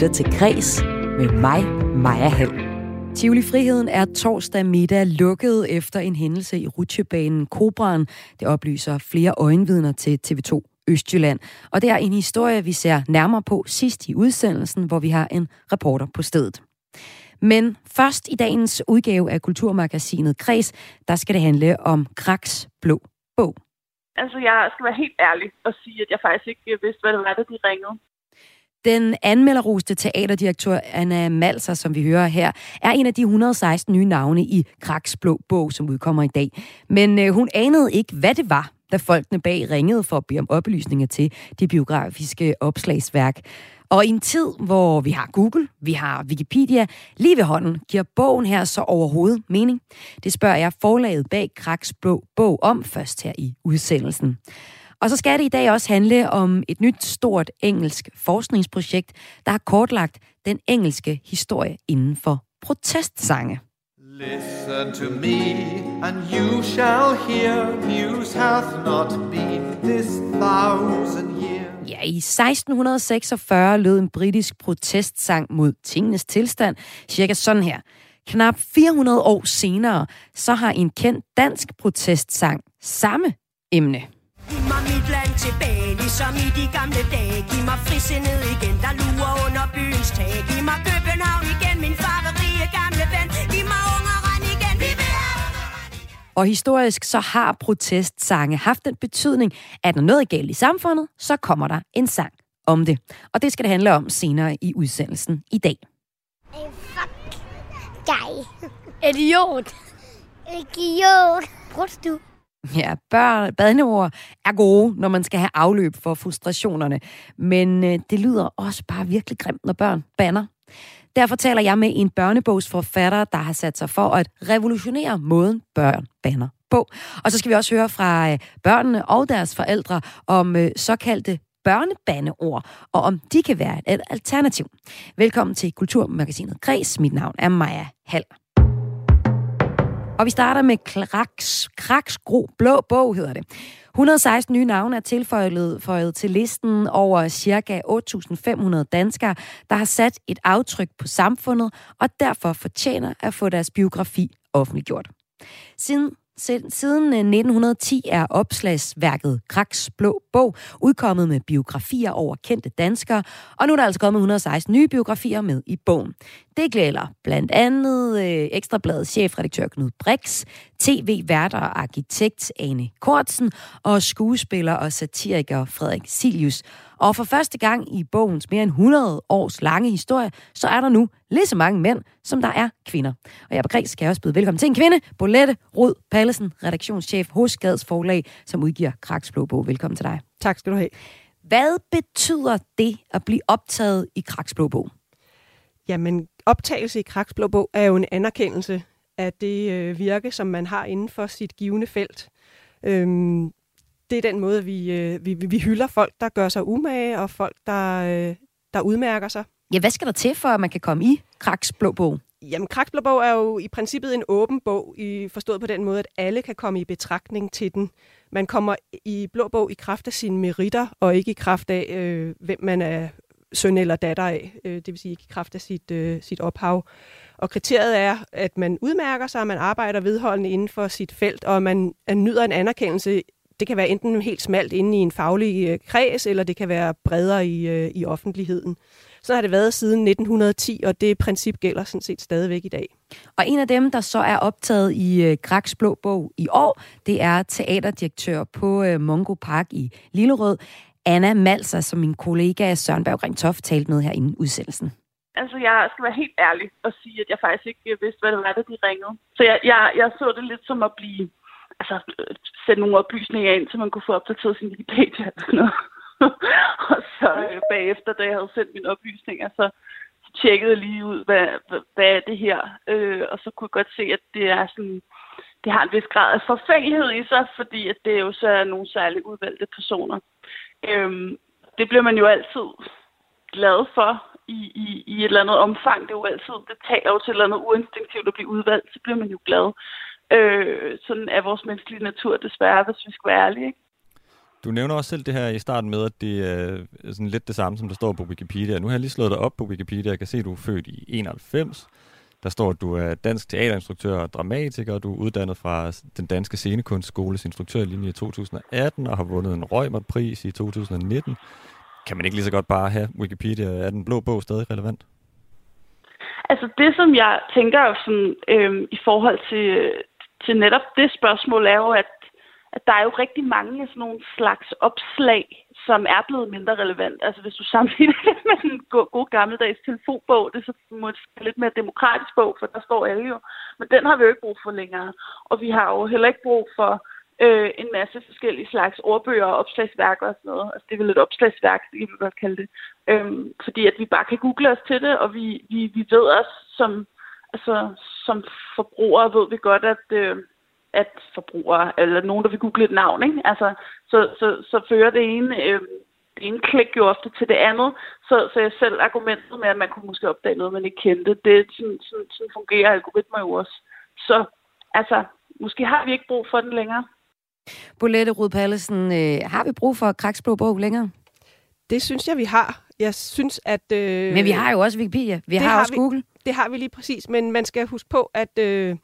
lytter til Græs med mig, Maja Hall. Tivoli Friheden er torsdag middag lukket efter en hændelse i rutsjebanen Kobraen. Det oplyser flere øjenvidner til TV2 Østjylland. Og det er en historie, vi ser nærmere på sidst i udsendelsen, hvor vi har en reporter på stedet. Men først i dagens udgave af Kulturmagasinet Kreds, der skal det handle om Kraks Blå Bog. Altså, jeg skal være helt ærlig og sige, at jeg faktisk ikke vidste, hvad det var, da de ringede. Den anmelderroste teaterdirektør Anna Malser, som vi hører her, er en af de 116 nye navne i Kraks Blå Bog, som udkommer i dag. Men øh, hun anede ikke, hvad det var, da folkene bag ringede for at bede om oplysninger til det biografiske opslagsværk. Og i en tid, hvor vi har Google, vi har Wikipedia, lige ved hånden, giver bogen her så overhovedet mening? Det spørger jeg forlaget bag Kraks Blå Bog om først her i udsendelsen. Og så skal det i dag også handle om et nyt stort engelsk forskningsprojekt, der har kortlagt den engelske historie inden for protestsange. Listen to me, and you shall hear news hath not been this thousand years. Ja, i 1646 lød en britisk protestsang mod tingenes tilstand, cirka sådan her. Knap 400 år senere, så har en kendt dansk protestsang samme emne. Giv mig mit land tilbage, ligesom i de gamle dage. Giv mig frisindet igen, der lurer under byens tag. Giv mig København igen, min farverige gamle ven. Giv mig ungeren igen, vi vil og historisk så har protestsange haft den betydning, at når noget er galt i samfundet, så kommer der en sang om det. Og det skal det handle om senere i udsendelsen i dag. Hey, fuck dig. Idiot. Idiot. Brudst du. Ja, børn, badneord er gode, når man skal have afløb for frustrationerne. Men øh, det lyder også bare virkelig grimt, når børn banner. Derfor taler jeg med en børnebogsforfatter, der har sat sig for at revolutionere måden børn banner på. Og så skal vi også høre fra øh, børnene og deres forældre om øh, såkaldte børnebandeord, og om de kan være et alternativ. Velkommen til Kulturmagasinet Græs. Mit navn er Maja Hall. Og vi starter med Kraks, Kraks Gro Blå Bog, hedder det. 116 nye navne er tilføjet føjet til listen over ca. 8.500 danskere, der har sat et aftryk på samfundet og derfor fortjener at få deres biografi offentliggjort. Siden Siden øh, 1910 er opslagsværket Kraks Blå Bog udkommet med biografier over kendte danskere, og nu er der altså kommet 116 nye biografier med i bogen. Det gælder blandt andet øh, Ekstrabladets chefredaktør Knud Brix, tv-vært og arkitekt Ane Kortsen og skuespiller og satiriker Frederik Silius. Og for første gang i bogens mere end 100 års lange historie, så er der nu lige så mange mænd, som der er kvinder. Og jeg på Græs skal jeg også byde velkommen til en kvinde, Bolette Rod Pallesen, redaktionschef hos Gads Forlag, som udgiver Kraks Blå Bog. Velkommen til dig. Tak skal du have. Hvad betyder det at blive optaget i Kraks Blå Bog? Jamen, optagelse i Kraks Blå Bog er jo en anerkendelse af det øh, virke, som man har inden for sit givende felt. Øhm, det er den måde, vi, øh, vi, vi hylder folk, der gør sig umage, og folk, der, øh, der udmærker sig. Ja, hvad skal der til, for at man kan komme i Kraks Blå Bog? Jamen, Kraks Blå Bog er jo i princippet en åben bog, i, forstået på den måde, at alle kan komme i betragtning til den. Man kommer i Blå Bog i kraft af sine meritter, og ikke i kraft af, øh, hvem man er søn eller datter af, øh, det vil sige ikke i kraft af sit, øh, sit ophav. Og kriteriet er, at man udmærker sig, man arbejder vedholdende inden for sit felt, og man nyder en anerkendelse. Det kan være enten helt smalt inde i en faglig øh, kreds, eller det kan være bredere i, øh, i offentligheden. Så har det været siden 1910, og det princip gælder sådan set stadigvæk i dag. Og en af dem, der så er optaget i øh, Kraks Blå Bog i år, det er teaterdirektør på øh, Mongo Park i Lillerød, Anna Malser, som min kollega Søren Berg Ringtoft talte med her inden udsendelsen. Altså, jeg skal være helt ærlig og sige, at jeg faktisk ikke øh, vidste, hvad det var, da de ringede. Så jeg, jeg, jeg så det lidt som at blive, altså, øh, sætte nogle oplysninger ind, så man kunne få opdateret sin Wikipedia eller sådan noget. og så øh, bagefter, da jeg havde sendt mine oplysninger, så, så tjekkede jeg lige ud, hvad, hvad, hvad er det her? Øh, og så kunne jeg godt se, at det er sådan, det har en vis grad af forfængelighed i sig, fordi at det jo så er nogle særligt udvalgte personer. Øhm, det bliver man jo altid glad for i, i, i et eller andet omfang. Det er jo altid, det taler jo til et eller andet uinstinktivt at blive udvalgt, så bliver man jo glad. Øh, sådan er vores menneskelige natur desværre, hvis vi skal være ærlige. Ikke? Du nævner også selv det her i starten med, at det øh, er sådan lidt det samme, som der står på Wikipedia. Nu har jeg lige slået dig op på Wikipedia. Jeg kan se, at du er født i 91. Der står, at du er dansk teaterinstruktør og dramatiker. Du er uddannet fra den danske scenekunstskoles instruktørlinje i 2018 og har vundet en Røgmert-pris i 2019. Kan man ikke lige så godt bare have Wikipedia? Er den blå bog stadig relevant? Altså det, som jeg tænker sådan, øhm, i forhold til, til netop det spørgsmål, er jo, at at der er jo rigtig mange sådan nogle slags opslag, som er blevet mindre relevant. Altså hvis du sammenligner det med en god, god gammeldags telefonbog, det er så måske lidt mere demokratisk bog, for der står alle jo. Men den har vi jo ikke brug for længere. Og vi har jo heller ikke brug for øh, en masse forskellige slags ordbøger og opslagsværker og sådan noget. Altså det er vel et opslagsværk, det kan vi godt kalde det. Øhm, fordi at vi bare kan google os til det, og vi, vi, vi ved os som, altså, som forbrugere ved vi godt, at... Øh, at forbrugere, eller nogen, der vil google et navn, ikke? Altså, så, så, så fører det ene, øh, det ene klik jo ofte til det andet, så, så jeg selv argumentet med, at man kunne måske opdage noget, man ikke kendte, det sådan, sådan, sådan fungerer algoritmer jo også. Så altså, måske har vi ikke brug for den længere. Bolette Rud Pallesen, øh, har vi brug for Kraksblå bog længere? Det synes jeg, vi har. Jeg synes, at... Øh, men vi har jo også Wikipedia. Vi har, har også vi, Google. Det har vi lige præcis, men man skal huske på, at... Øh,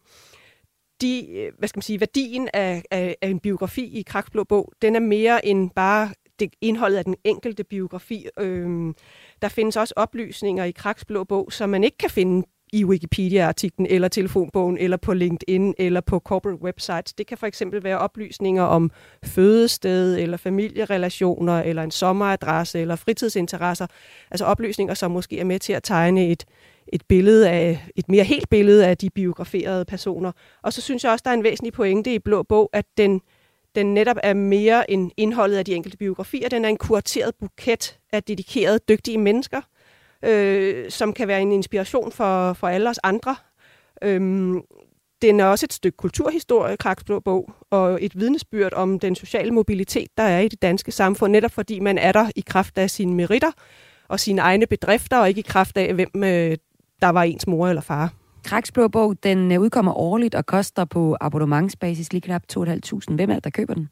de, øh, hvad skal man sige, værdien af, af, af en biografi i Kraksblå Bog, den er mere end bare det indholdet af den enkelte biografi. Øhm, der findes også oplysninger i Kraksblå Bog, som man ikke kan finde i Wikipedia-artiklen, eller telefonbogen, eller på LinkedIn, eller på corporate websites. Det kan for eksempel være oplysninger om fødested, eller familierelationer, eller en sommeradresse, eller fritidsinteresser. Altså oplysninger, som måske er med til at tegne et, et billede af, et mere helt billede af de biograferede personer. Og så synes jeg også, der er en væsentlig pointe i Blå Bog, at den, den netop er mere end indholdet af de enkelte biografier. Den er en kurateret buket af dedikerede, dygtige mennesker, øh, som kan være en inspiration for, for alle os andre. Øhm, den er også et stykke kulturhistorie, Kraks Blå Bog, og et vidnesbyrd om den sociale mobilitet, der er i det danske samfund, netop fordi man er der i kraft af sine meritter og sine egne bedrifter, og ikke i kraft af, hvem øh, der var ens mor eller far. Kraks Blå Bog, den øh, udkommer årligt og koster på abonnementsbasis lige knap 2.500. Hvem er det, der køber den?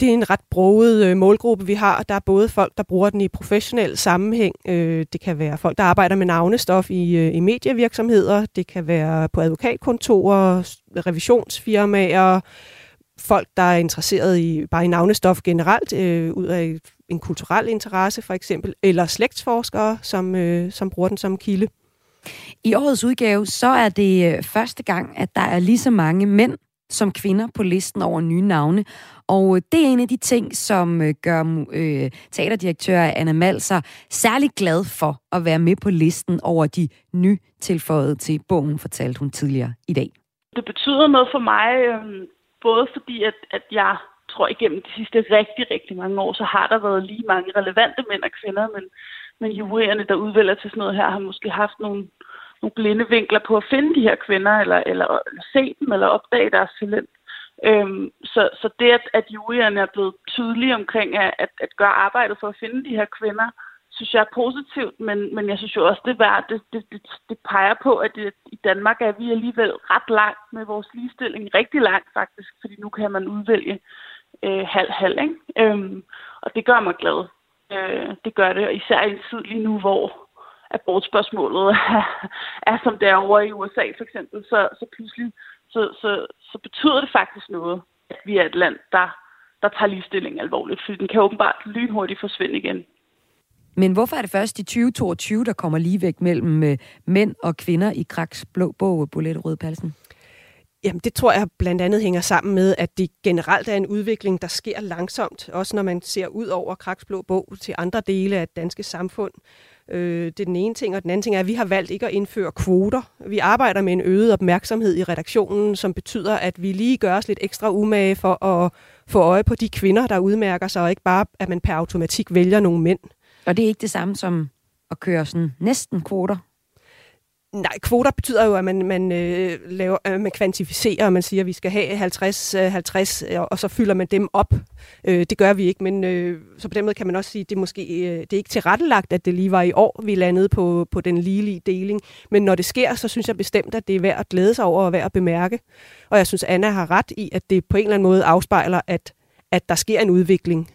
Det er en ret broget øh, målgruppe, vi har. Der er både folk, der bruger den i professionel sammenhæng. Øh, det kan være folk, der arbejder med navnestof i, i medievirksomheder. Det kan være på advokatkontorer, revisionsfirmaer, folk, der er interesseret i bare i navnestof generelt, øh, ud af en kulturel interesse for eksempel, eller slægtsforskere, som, øh, som bruger den som kilde. I årets udgave, så er det øh, første gang, at der er lige så mange mænd som kvinder på listen over nye navne. Og øh, det er en af de ting, som øh, gør øh, teaterdirektør Anna Malser særlig glad for at være med på listen over de nytilføjede til bogen, fortalte hun tidligere i dag. Det betyder noget for mig, øh, både fordi, at, at jeg tror igennem de sidste rigtig, rigtig mange år, så har der været lige mange relevante mænd og kvinder, men men jurierne, der udvælger til sådan noget her, har måske haft nogle, nogle blinde vinkler på at finde de her kvinder, eller, eller, eller se dem, eller opdage deres talent. Øhm, så, så det, at, at jurierne er blevet tydelige omkring at, at, at gøre arbejdet for at finde de her kvinder, synes jeg er positivt, men, men jeg synes jo også, det, værd, det, det, det, det peger på, at det, i Danmark er vi alligevel ret langt med vores ligestilling. Rigtig langt faktisk, fordi nu kan man udvælge øh, halv-halv. Ikke? Øhm, og det gør mig glad. Øh, det gør det, især i en tid lige nu, hvor abortspørgsmålet er, er som det er over i USA for eksempel, så, så pludselig så, så, så betyder det faktisk noget, at vi er et land, der, der tager ligestilling alvorligt, fordi den kan åbenbart lynhurtigt forsvinde igen. Men hvorfor er det først i 2022, der kommer ligevægt mellem øh, mænd og kvinder i Kraks blå bog, øh, Bolette Rødpalsen? Jamen, det tror jeg blandt andet hænger sammen med, at det generelt er en udvikling, der sker langsomt, også når man ser ud over Kraksblå Bog til andre dele af det danske samfund. Øh, det er den ene ting, og den anden ting er, at vi har valgt ikke at indføre kvoter. Vi arbejder med en øget opmærksomhed i redaktionen, som betyder, at vi lige gør os lidt ekstra umage for at få øje på de kvinder, der udmærker sig, og ikke bare, at man per automatik vælger nogle mænd. Og det er ikke det samme som at køre sådan næsten kvoter? Nej, kvoter betyder jo, at man, man, øh, laver, øh, man kvantificerer, og man siger, at vi skal have 50, øh, 50 øh, og så fylder man dem op. Øh, det gør vi ikke, men øh, så på den måde kan man også sige, at det, måske, øh, det er ikke tilrettelagt, at det lige var i år, vi landede på, på den ligelige deling. Men når det sker, så synes jeg bestemt, at det er værd at glæde sig over og værd at bemærke. Og jeg synes, Anna har ret i, at det på en eller anden måde afspejler, at, at der sker en udvikling.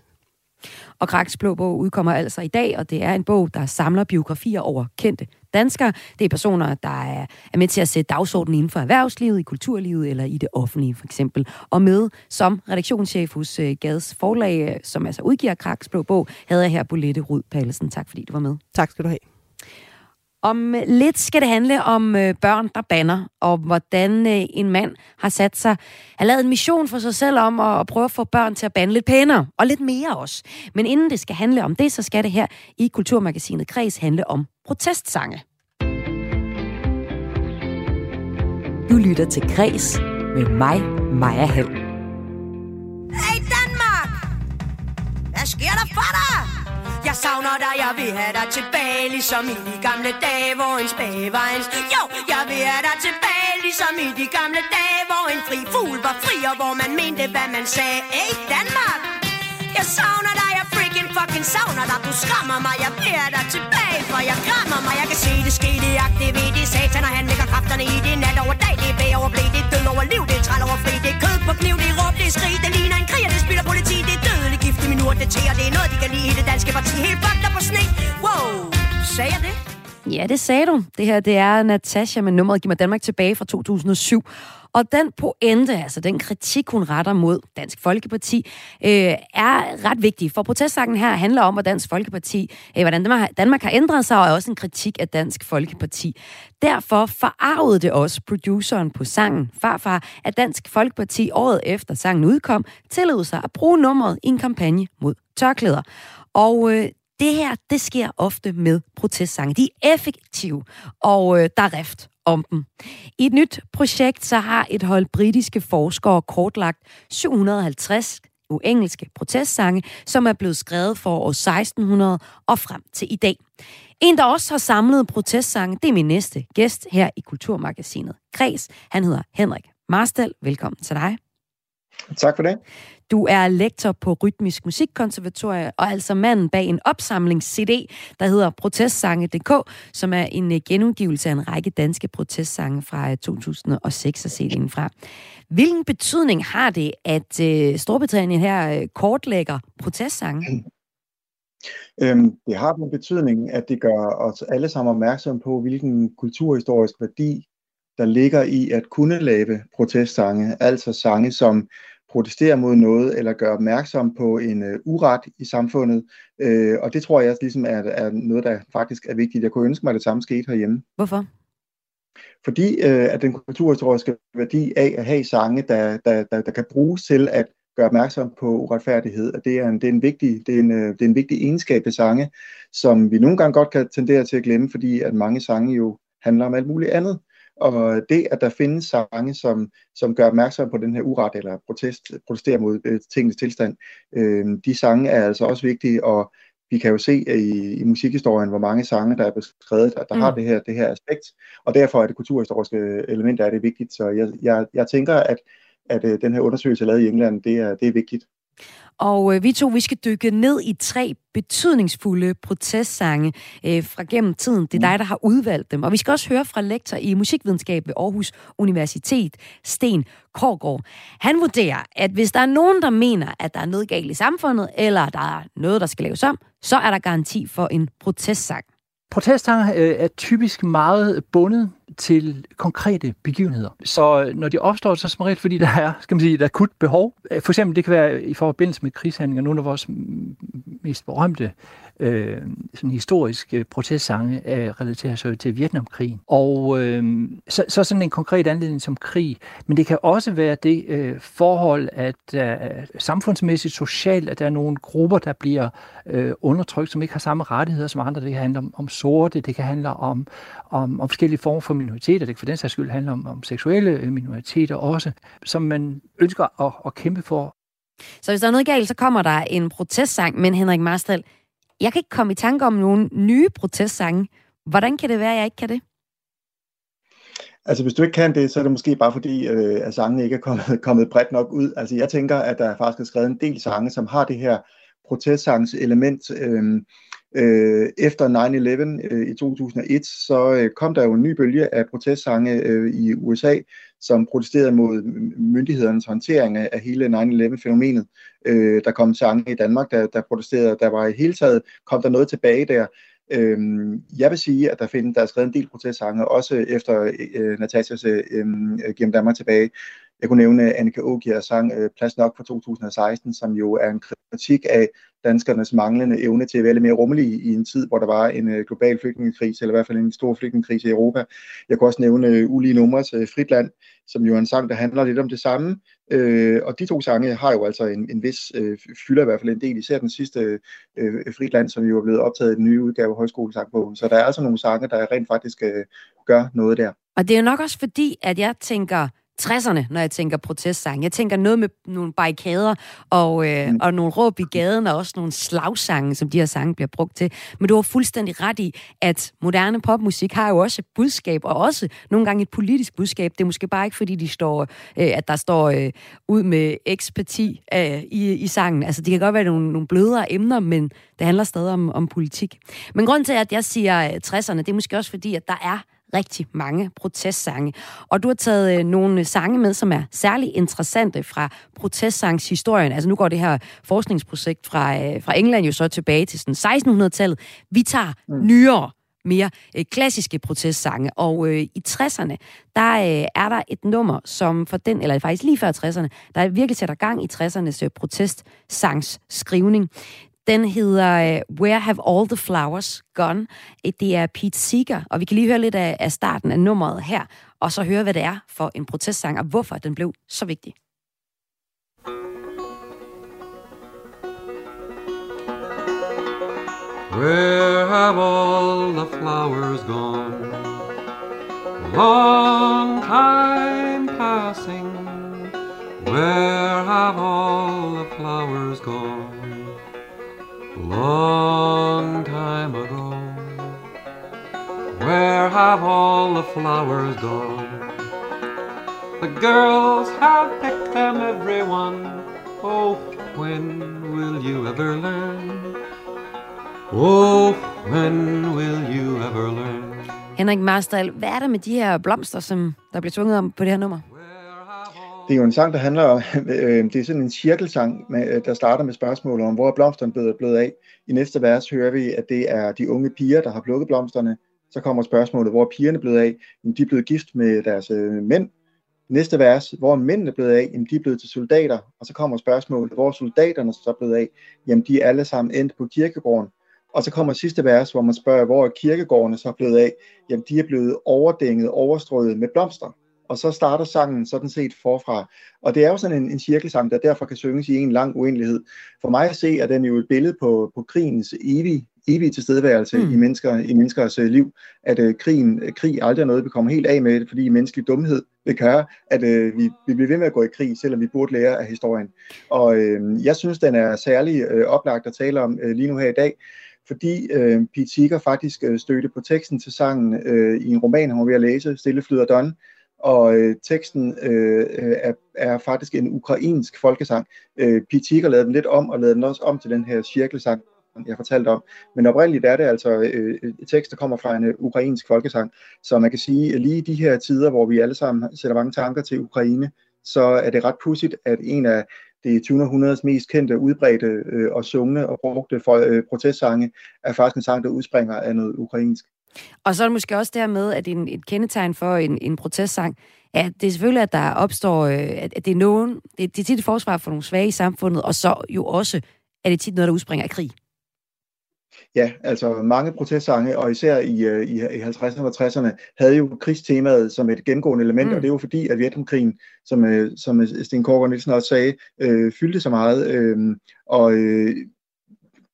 Og Kraks Blå Bog udkommer altså i dag, og det er en bog, der samler biografier over kendte danskere. Det er personer, der er, er med til at sætte dagsordenen inden for erhvervslivet, i kulturlivet eller i det offentlige for eksempel. Og med som redaktionschef hos uh, Gads Forlag, øh, som altså udgiver Kraks Blå Bog, havde jeg her Bolette Rud Pallesen. Tak fordi du var med. Tak skal du have. Om øh, lidt skal det handle om øh, børn, der banner, og hvordan øh, en mand har sat sig, har lavet en mission for sig selv om at, at prøve at få børn til at bande lidt pænere, og lidt mere også. Men inden det skal handle om det, så skal det her i Kulturmagasinet Kreds handle om protestsange. Du lytter til Kreds med mig, Maja Hall. Jeg savner dig, jeg vil have dig tilbage Ligesom i de gamle dage, hvor en spage var en Jo, jeg vil have dig tilbage Ligesom i de gamle dage, hvor en fri fugl var fri Og hvor man mente, hvad man sagde. Hey Danmark! Jeg savner dig, jeg freaking fucking savner dig. Du skræmmer mig, jeg vil have dig tilbage For jeg krammer mig, jeg kan se det ske Det aktivere, det. Satan og han lægger kræfterne i Det nat over dag, det er bag over blæ Det er død over liv, det er træl over fri. Det er kød på kniv, det er råb, det er skrig. Det ligner en krig, og det spiller politi dødelig det til Og det er noget, de kan lide i det danske parti Helt fucked på sne Wow, sagde jeg det? Ja, det sagde du. Det her, det er Natasha med nummeret Giv mig Danmark tilbage fra 2007. Og den pointe, altså den kritik, hun retter mod Dansk Folkeparti, øh, er ret vigtig. For protestsangen her handler om, at Dansk Folkeparti, øh, hvordan Danmark, Danmark har ændret sig, og er også en kritik af Dansk Folkeparti. Derfor forarvede det også produceren på sangen, farfar, at Dansk Folkeparti året efter sangen udkom, tillod sig at bruge nummeret i en kampagne mod tørklæder. Og øh, det her, det sker ofte med protestsange. De er effektive, og øh, der er rift om dem. I et nyt projekt, så har et hold britiske forskere kortlagt 750 uengelske protestsange, som er blevet skrevet for år 1600 og frem til i dag. En, der også har samlet protestsange, det er min næste gæst her i Kulturmagasinet Kres. Han hedder Henrik Marstal. Velkommen til dig. Tak for det. Du er lektor på Rytmisk Musikkonservatorie, og altså manden bag en opsamlings-CD, der hedder Protestsange.dk, som er en øh, genudgivelse af en række danske protestsange fra øh, 2006 og set fra. Hvilken betydning har det, at øh, Storbritannien her øh, kortlægger protestsange? Øhm, det har den betydning, at det gør os alle sammen opmærksom på, hvilken kulturhistorisk værdi, der ligger i at kunne lave protestsange, altså sange, som protestere mod noget, eller gøre opmærksom på en uh, uret i samfundet. Uh, og det tror jeg ligesom er, er noget, der faktisk er vigtigt. Jeg kunne ønske mig, at det samme skete herhjemme. Hvorfor? Fordi uh, at den kulturhistoriske værdi af at have sange, der, der, der, der kan bruges til at gøre opmærksom på uretfærdighed, at det er en, det er en, vigtig, det er en, det er en vigtig egenskab af sange, som vi nogle gange godt kan tendere til at glemme, fordi at mange sange jo handler om alt muligt andet. Og det, at der findes sange, som, som gør opmærksom på den her uret eller protest, protesterer mod øh, tingens tilstand, øh, de sange er altså også vigtige, og vi kan jo se i, i musikhistorien, hvor mange sange, der er beskrevet, der, der mm. har det her, det her aspekt, og derfor er det kulturhistoriske element, der er det vigtigt. Så jeg, jeg, jeg tænker, at, at øh, den her undersøgelse lavet i England, det er, det er vigtigt. Og øh, vi to, vi skal dykke ned i tre betydningsfulde protestsange øh, fra gennem tiden. Det er dig, der har udvalgt dem. Og vi skal også høre fra lektor i musikvidenskab ved Aarhus Universitet, Sten Korgård. Han vurderer, at hvis der er nogen, der mener, at der er noget galt i samfundet, eller der er noget, der skal laves om, så er der garanti for en protestsang. Protestsange øh, er typisk meget bundet til konkrete begivenheder. Så øh, når de opstår, så er det fordi der er, skal man sige, et akut behov. Øh, for eksempel, det kan være i forbindelse med krigshandlinger. Nogle af vores mest berømte øh, sådan historiske øh, protestsange øh, relaterer sig til Vietnamkrigen. Og øh, så, så sådan en konkret anledning som krig. Men det kan også være det øh, forhold, at øh, samfundsmæssigt, socialt, at der er nogle grupper, der bliver øh, undertrykt, som ikke har samme rettigheder som andre. Det kan handle om, om sorte, det kan handle om, om, om forskellige former for minoriteter. Det kan for den sags skyld handle om, om seksuelle øh, minoriteter også, som man ønsker at, at kæmpe for. Så hvis der er noget galt, så kommer der en protestsang, men Henrik Marstal, jeg kan ikke komme i tanke om nogle nye protestsange. Hvordan kan det være, at jeg ikke kan det? Altså, hvis du ikke kan det, så er det måske bare fordi, øh, at sangene ikke er kommet, kommet bredt nok ud. Altså, jeg tænker, at der faktisk er skrevet en del sange, som har det her protestsangs element. Øh, øh, efter 9-11 øh, i 2001, så øh, kom der jo en ny bølge af protestsange øh, i USA, som protesterede mod myndighedernes håndtering af, hele 9-11-fænomenet. Øh, der kom sange i Danmark, der, der protesterede. Der var i hele taget, kom der noget tilbage der. Øh, jeg vil sige, at der, findes, der er skrevet en del protestsange, også efter øh, Natasias øh, øh Gennem Danmark tilbage. Jeg kunne nævne Annika Ågiers sang øh, Plads nok fra 2016, som jo er en kritik af danskernes manglende evne til at være lidt mere rummelige i en tid, hvor der var en øh, global flygtningekrise, eller i hvert fald en stor flygtningekrise i Europa. Jeg kunne også nævne øh, Ulige Numres øh, Fritland, som jo er en sang, der handler lidt om det samme. Øh, og de to sange har jo altså en, en vis, øh, fylder i hvert fald en del, især den sidste Fritland, som jo er blevet optaget i den nye udgave af Højskolesangbogen. Så der er altså nogle sange, der rent faktisk gør noget der. Og det er jo nok også fordi, at jeg tænker, 60'erne, når jeg tænker protestsang. Jeg tænker noget med nogle barrikader og, øh, mm. og nogle råb i gaden, og også nogle slagsange, som de her sange bliver brugt til. Men du har fuldstændig ret i, at moderne popmusik har jo også et budskab, og også nogle gange et politisk budskab. Det er måske bare ikke, fordi de står, øh, at der står øh, ud med eksperti øh, i, i sangen. Altså, det kan godt være nogle, nogle blødere emner, men det handler stadig om, om politik. Men grund til, at jeg siger 60'erne, det er måske også fordi, at der er rigtig mange protestsange. Og du har taget øh, nogle sange med, som er særlig interessante fra protestsangshistorien. Altså nu går det her forskningsprojekt fra, øh, fra England jo så tilbage til sådan 1600-tallet. Vi tager mm. nyere mere øh, klassiske protestsange. Og øh, i 60'erne, der øh, er der et nummer, som for den, eller faktisk lige før 60'erne, der virkelig sætter gang i 60'ernes øh, protestsangs skrivning. Den hedder uh, Where Have All the Flowers Gone? Øh, det er Pete Seeger, og vi kan lige høre lidt af, af starten af nummeret her, og så høre, hvad det er for en protestsang, og hvorfor den blev så vigtig. Where have all the flowers gone? Long time passing. Where have all the flowers gone? Long time ago. Where have all the flowers gone? The girls have picked them, everyone. Oh, when will you ever learn? Oh, when will you ever learn? Henrik Marstal, hvad er der med de her blomster, som der bliver tvunget om på det her nummer? Det er jo en sang, der handler om, øh, det er sådan en cirkelsang, med, øh, der starter med spørgsmålet om, hvor er blomsterne blevet, blevet af. I næste vers hører vi, at det er de unge piger, der har plukket blomsterne. Så kommer spørgsmålet, hvor er pigerne blevet af? Jamen, de er blevet gift med deres øh, mænd. Næste vers, hvor er mændene blevet af? Jamen, de er blevet til soldater. Og så kommer spørgsmålet, hvor er soldaterne så blevet af? Jamen, de er alle sammen endt på kirkegården. Og så kommer sidste vers, hvor man spørger, hvor er kirkegårdene så blevet af? Jamen, de er blevet overdænget, overstrøget med blomster og så starter sangen sådan set forfra. Og det er jo sådan en, en cirkelsang, der derfor kan synges i en lang uendelighed. For mig at se, er den jo et billede på, på krigens evige, evige tilstedeværelse mm. i, mennesker, i menneskers uh, liv. At uh, krigen, uh, krig aldrig er noget, vi kommer helt af med, fordi menneskelig dumhed vil gøre, at uh, vi, vi bliver ved med at gå i krig, selvom vi burde lære af historien. Og uh, jeg synes, den er særlig uh, oplagt at tale om uh, lige nu her i dag, fordi øh, Pete Seeger faktisk øh, stødte på teksten til sangen øh, i en roman, han var ved at læse, Stille flyder Don, og øh, teksten øh, øh, er, er faktisk en ukrainsk folkesang. Øh, har lavede den lidt om, og lavede den også om til den her cirkelsang, jeg fortalte om. Men oprindeligt er det altså øh, tekst, der kommer fra en øh, ukrainsk folkesang. Så man kan sige, at lige i de her tider, hvor vi alle sammen sætter mange tanker til Ukraine, så er det ret pudsigt, at en af det 20. århundredes mest kendte, udbredte øh, og sungne og brugte for, øh, protestsange, er faktisk en sang, der udspringer af noget ukrainsk. Og så er det måske også dermed, at en, et kendetegn for en, en protestsang, at det er selvfølgelig, at der opstår, øh, at det er nogen, det, det er tit et forsvar for nogle svage i samfundet, og så jo også, at det er tit noget, der udspringer af krig. Ja, altså mange protestsange, og især i, øh, i, i 50'erne og 60'erne, havde jo krigstemaet som et gennemgående element, mm. og det er jo fordi, at Vietnamkrigen, som, øh, som Sten Korger Nielsen også sagde, øh, fyldte så meget, øh, og øh,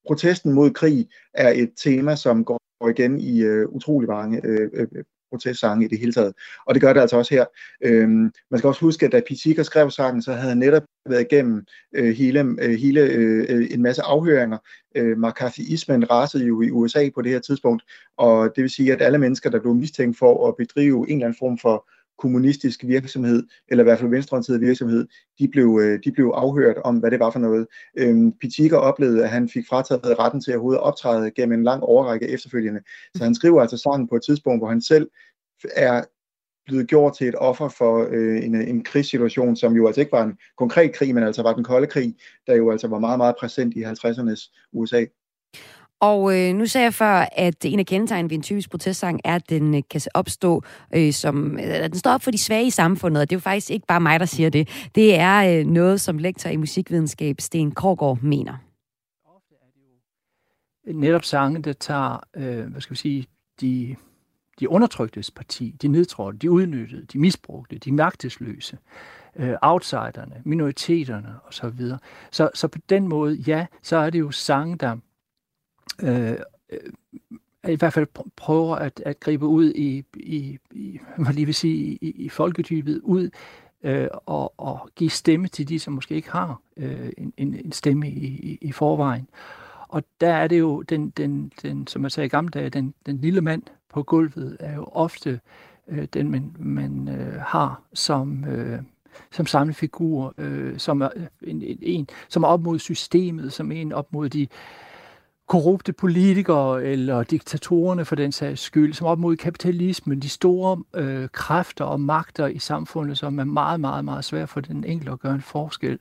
protesten mod krig er et tema, som går igen i øh, utrolig mange øh, øh, protestsange i det hele taget. Og det gør det altså også her. Øhm, man skal også huske, at da Pitika skrev sangen, så havde han netop været igennem øh, hele, øh, hele øh, øh en masse afhøringer. Øh, McCarthyismen rasede jo i USA på det her tidspunkt, og det vil sige, at alle mennesker, der blev mistænkt for at bedrive en eller anden form for kommunistisk virksomhed, eller i hvert fald venstreorienteret virksomhed, de blev, øh, de blev afhørt om, hvad det var for noget. Øhm, Pitika oplevede, at han fik frataget retten til at hovedet optræde gennem en lang overrække efterfølgende. Så han skriver altså sangen på et tidspunkt, hvor han selv er blevet gjort til et offer for øh, en, en krigssituation, som jo altså ikke var en konkret krig, men altså var den kolde krig, der jo altså var meget, meget præsent i 50'ernes USA. Og øh, nu sagde jeg før, at en af kendetegnene ved en typisk protestsang er, at den øh, kan opstå øh, som... At den står op for de svage i samfundet, og det er jo faktisk ikke bare mig, der siger det. Det er øh, noget, som lektor i musikvidenskab Sten Korgård mener. Ofte er det jo netop sange, der tager, øh, hvad skal vi sige, de, de undertryktes parti, de nedtrådte, de udnyttede, de misbrugte, de magtesløse, øh, outsiderne, minoriteterne osv. Så, så, så på den måde, ja, så er det jo sange, der Øh, øh, i hvert fald prøver at, at gribe ud i, i, i hvad lige vil sige, i, i folkedybet, ud øh, og, og give stemme til de, som måske ikke har øh, en, en stemme i, i, i forvejen. Og der er det jo, den, den, den, som jeg sagde i gamle dage, den, den lille mand på gulvet er jo ofte øh, den, man, man øh, har som, øh, som samlefigur, øh, som er øh, en, en, en, som er op mod systemet, som en op mod de korrupte politikere eller diktatorerne for den sags skyld, som op mod kapitalismen, de store øh, kræfter og magter i samfundet, som er meget, meget, meget svært for den enkelte at gøre en forskel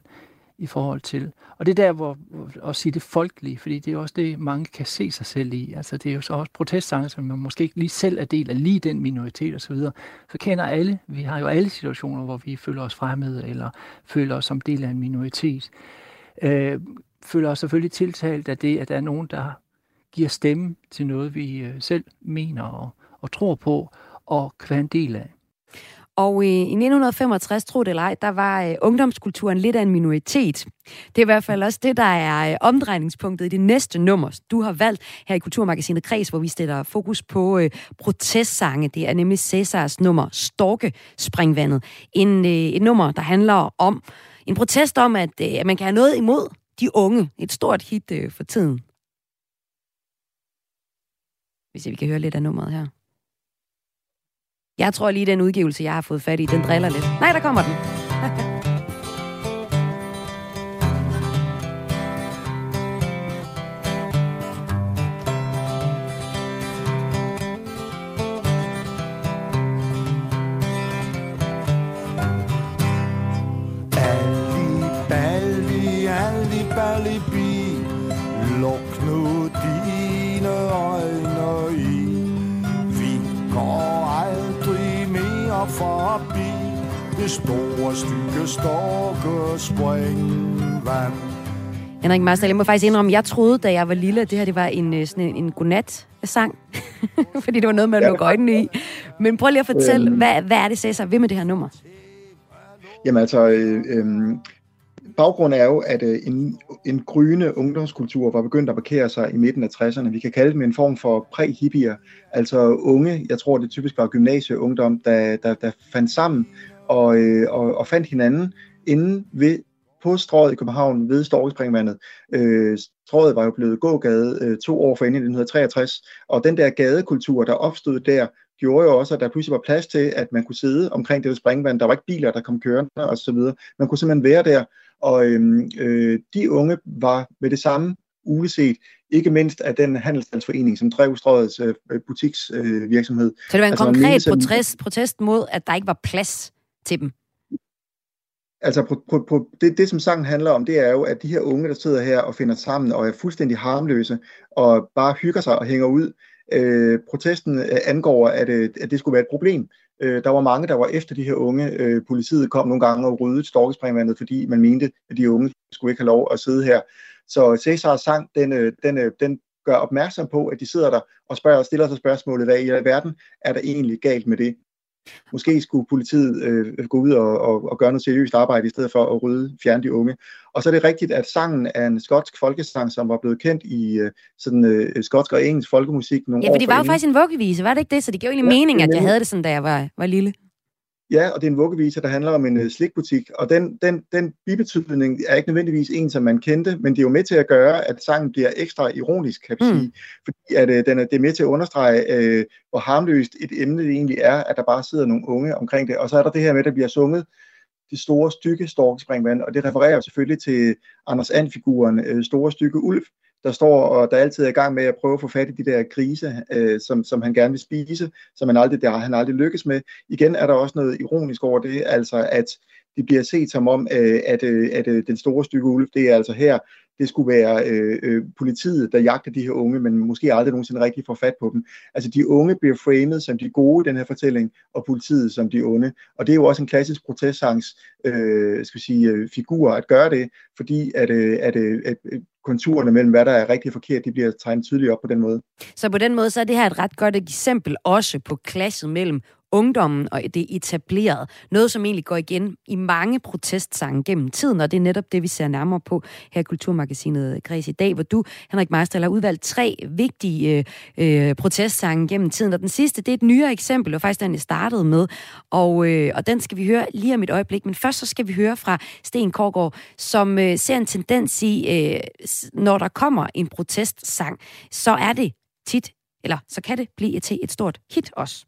i forhold til. Og det er der, hvor, at sige det folkelige, fordi det er også det, mange kan se sig selv i. Altså det er jo så også protestsange, som man måske ikke lige selv er del af lige den minoritet osv. Så, videre. så kender alle, vi har jo alle situationer, hvor vi føler os fremmede, eller føler os som del af en minoritet. Øh, føler os selvfølgelig tiltalt af det, at der er nogen, der giver stemme til noget, vi øh, selv mener og, og tror på, og kan være en del af. Og øh, i 1965, tro det eller ej, der var øh, ungdomskulturen lidt af en minoritet. Det er i hvert fald også det, der er øh, omdrejningspunktet i det næste nummer, du har valgt her i Kulturmagasinet Kreds, hvor vi stiller fokus på øh, protestsange. Det er nemlig Cæsars nummer Storke Springvandet. En, øh, et nummer, der handler om en protest om, at, øh, at man kan have noget imod de unge. Et stort hit øh, for tiden. Hvis vi kan høre lidt af nummeret her. Jeg tror lige, den udgivelse, jeg har fået fat i, den driller lidt. Nej, der kommer den. store stykke storke springvand. Henrik Marstal, jeg må faktisk indrømme, jeg troede, da jeg var lille, at det her det var en, øh, sådan en, en godnat-sang. Fordi det var noget, man lukker øjnene i. Men prøv lige at fortælle, øhm, hvad, hvad er det, Cæsar, ved med det her nummer? Jamen altså, øh, øh, baggrunden er jo, at øh, en, en gryende ungdomskultur var begyndt at parkere sig i midten af 60'erne. Vi kan kalde dem en form for præ-hippier, altså unge, jeg tror det typisk var gymnasieungdom, der, der, der fandt sammen og, øh, og, og fandt hinanden inden ved på strået i København ved Storkespringvandet. Øh, strået var jo blevet gågade øh, to år for inden i 1963, og den der gadekultur, der opstod der, gjorde jo også, at der pludselig var plads til, at man kunne sidde omkring det springvand. Der var ikke biler, der kom kørende og så videre. Man kunne simpelthen være der, og øhm, øh, de unge var med det samme uleset, ikke mindst af den handelsstandsforening, som drev strøgets øh, butiksvirksomhed. Øh, så det var en altså, konkret protest, protest mod, at der ikke var plads til dem? Altså, på, på, på, det, det, som sangen handler om, det er jo, at de her unge, der sidder her og finder sammen og er fuldstændig harmløse og bare hygger sig og hænger ud, øh, protesten øh, angår, at, øh, at det skulle være et problem. Øh, der var mange, der var efter de her unge. Øh, politiet kom nogle gange og ryddede storkespringvandet, fordi man mente, at de unge skulle ikke have lov at sidde her. Så Cæsars sang, den, øh, den, den gør opmærksom på, at de sidder der og spørger stiller sig spørgsmålet, hvad i verden er der egentlig galt med det? Måske skulle politiet øh, gå ud og, og, og gøre noget seriøst arbejde, i stedet for at rydde, fjerne de unge. Og så er det rigtigt, at sangen er en skotsk folkesang, som var blevet kendt i øh, sådan øh, skotsk og engelsk folkemusik nogle Ja, for det var jo faktisk en vuggevise, var det ikke det? Så det gav egentlig ja, mening, at jeg havde det sådan, da jeg var, var lille. Ja, og det er en vuggevise, der handler om en uh, slikbutik, og den, den, den bibetydning er ikke nødvendigvis en, som man kendte, men det er jo med til at gøre, at sangen bliver ekstra ironisk, kan jeg mm. sige, fordi at, uh, den er, det er med til at understrege, uh, hvor harmløst et emne det egentlig er, at der bare sidder nogle unge omkring det, og så er der det her med, at der bliver sunget det store stykke storkespringvand, og det refererer selvfølgelig til Anders And-figuren, uh, store stykke ulv, der står og der altid er i gang med at prøve at få fat i de der grise, øh, som, som han gerne vil spise, som han aldrig, der han aldrig lykkes med. Igen er der også noget ironisk over det, altså at det bliver set som om, øh, at, øh, at øh, den store stykke ulv, det er altså her, det skulle være øh, øh, politiet, der jagter de her unge, men måske aldrig nogensinde rigtig får fat på dem. Altså de unge bliver framet som de gode i den her fortælling, og politiet som de onde. Og det er jo også en klassisk protestsangs øh, skal sige, øh, figur at gøre det, fordi at, øh, at, øh, at øh, konturerne mellem, hvad der er rigtig og forkert, de bliver tegnet tydeligt op på den måde. Så på den måde, så er det her et ret godt eksempel også på klasset mellem ungdommen og det etablerede. Noget, som egentlig går igen i mange protestsange gennem tiden, og det er netop det, vi ser nærmere på her i Kulturmagasinet Græs i dag, hvor du, Henrik Meister, har udvalgt tre vigtige øh, øh protestsange gennem tiden. Og den sidste, det er et nyere eksempel, og faktisk den, jeg startede med, og, øh, og den skal vi høre lige om et øjeblik. Men først så skal vi høre fra Sten Korgård, som øh, ser en tendens i, øh, når der kommer en protestsang, så er det tit, eller så kan det blive til et stort hit også.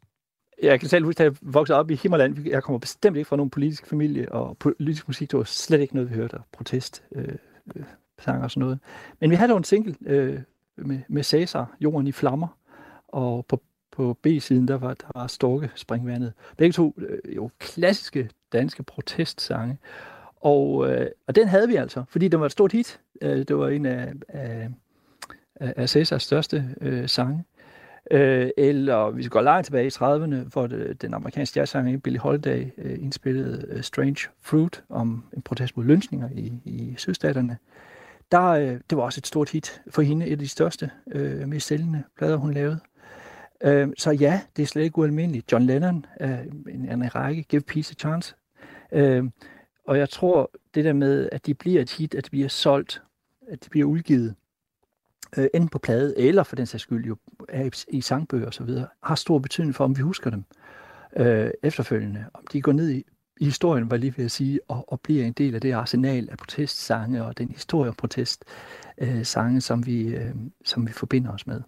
Jeg kan selv huske, at jeg voksede op i Himmerland. Jeg kommer bestemt ikke fra nogen politisk familie, og politisk musik, det var slet ikke noget, vi hørte, protest, øh, øh, sang og sådan noget. Men vi havde dog en single øh, med, med Cæsar, Jorden i flammer, og på, på B-siden, der var, der var Storke Springvandet. Begge to øh, jo klassiske danske protestsange. Og, øh, og den havde vi altså, fordi den var et stort hit. Øh, det var en af, af, af Cæsars største øh, sange. Øh, eller vi går langt tilbage i 30'erne, hvor det, den amerikanske jazzsanger Billie Holiday øh, indspillede øh, Strange Fruit om en protest mod lønsninger i, i sydstaterne. Der, øh, det var også et stort hit for hende, et af de største, øh, mest sælgende plader, hun lavede. Øh, så ja, det er slet ikke ualmindeligt. John Lennon er en, en række, Give Peace a Chance. Øh, og jeg tror, det der med, at de bliver et hit, at de bliver solgt, at de bliver udgivet, øh, enten på plade, eller for den sags skyld jo er i, i sangbøger osv., har stor betydning for, om vi husker dem øh, efterfølgende. Om de går ned i, i historien, var lige ved at sige, og, og bliver en del af det arsenal af protestsange og den historie om protestsange, øh, som, vi, øh, som vi forbinder os med.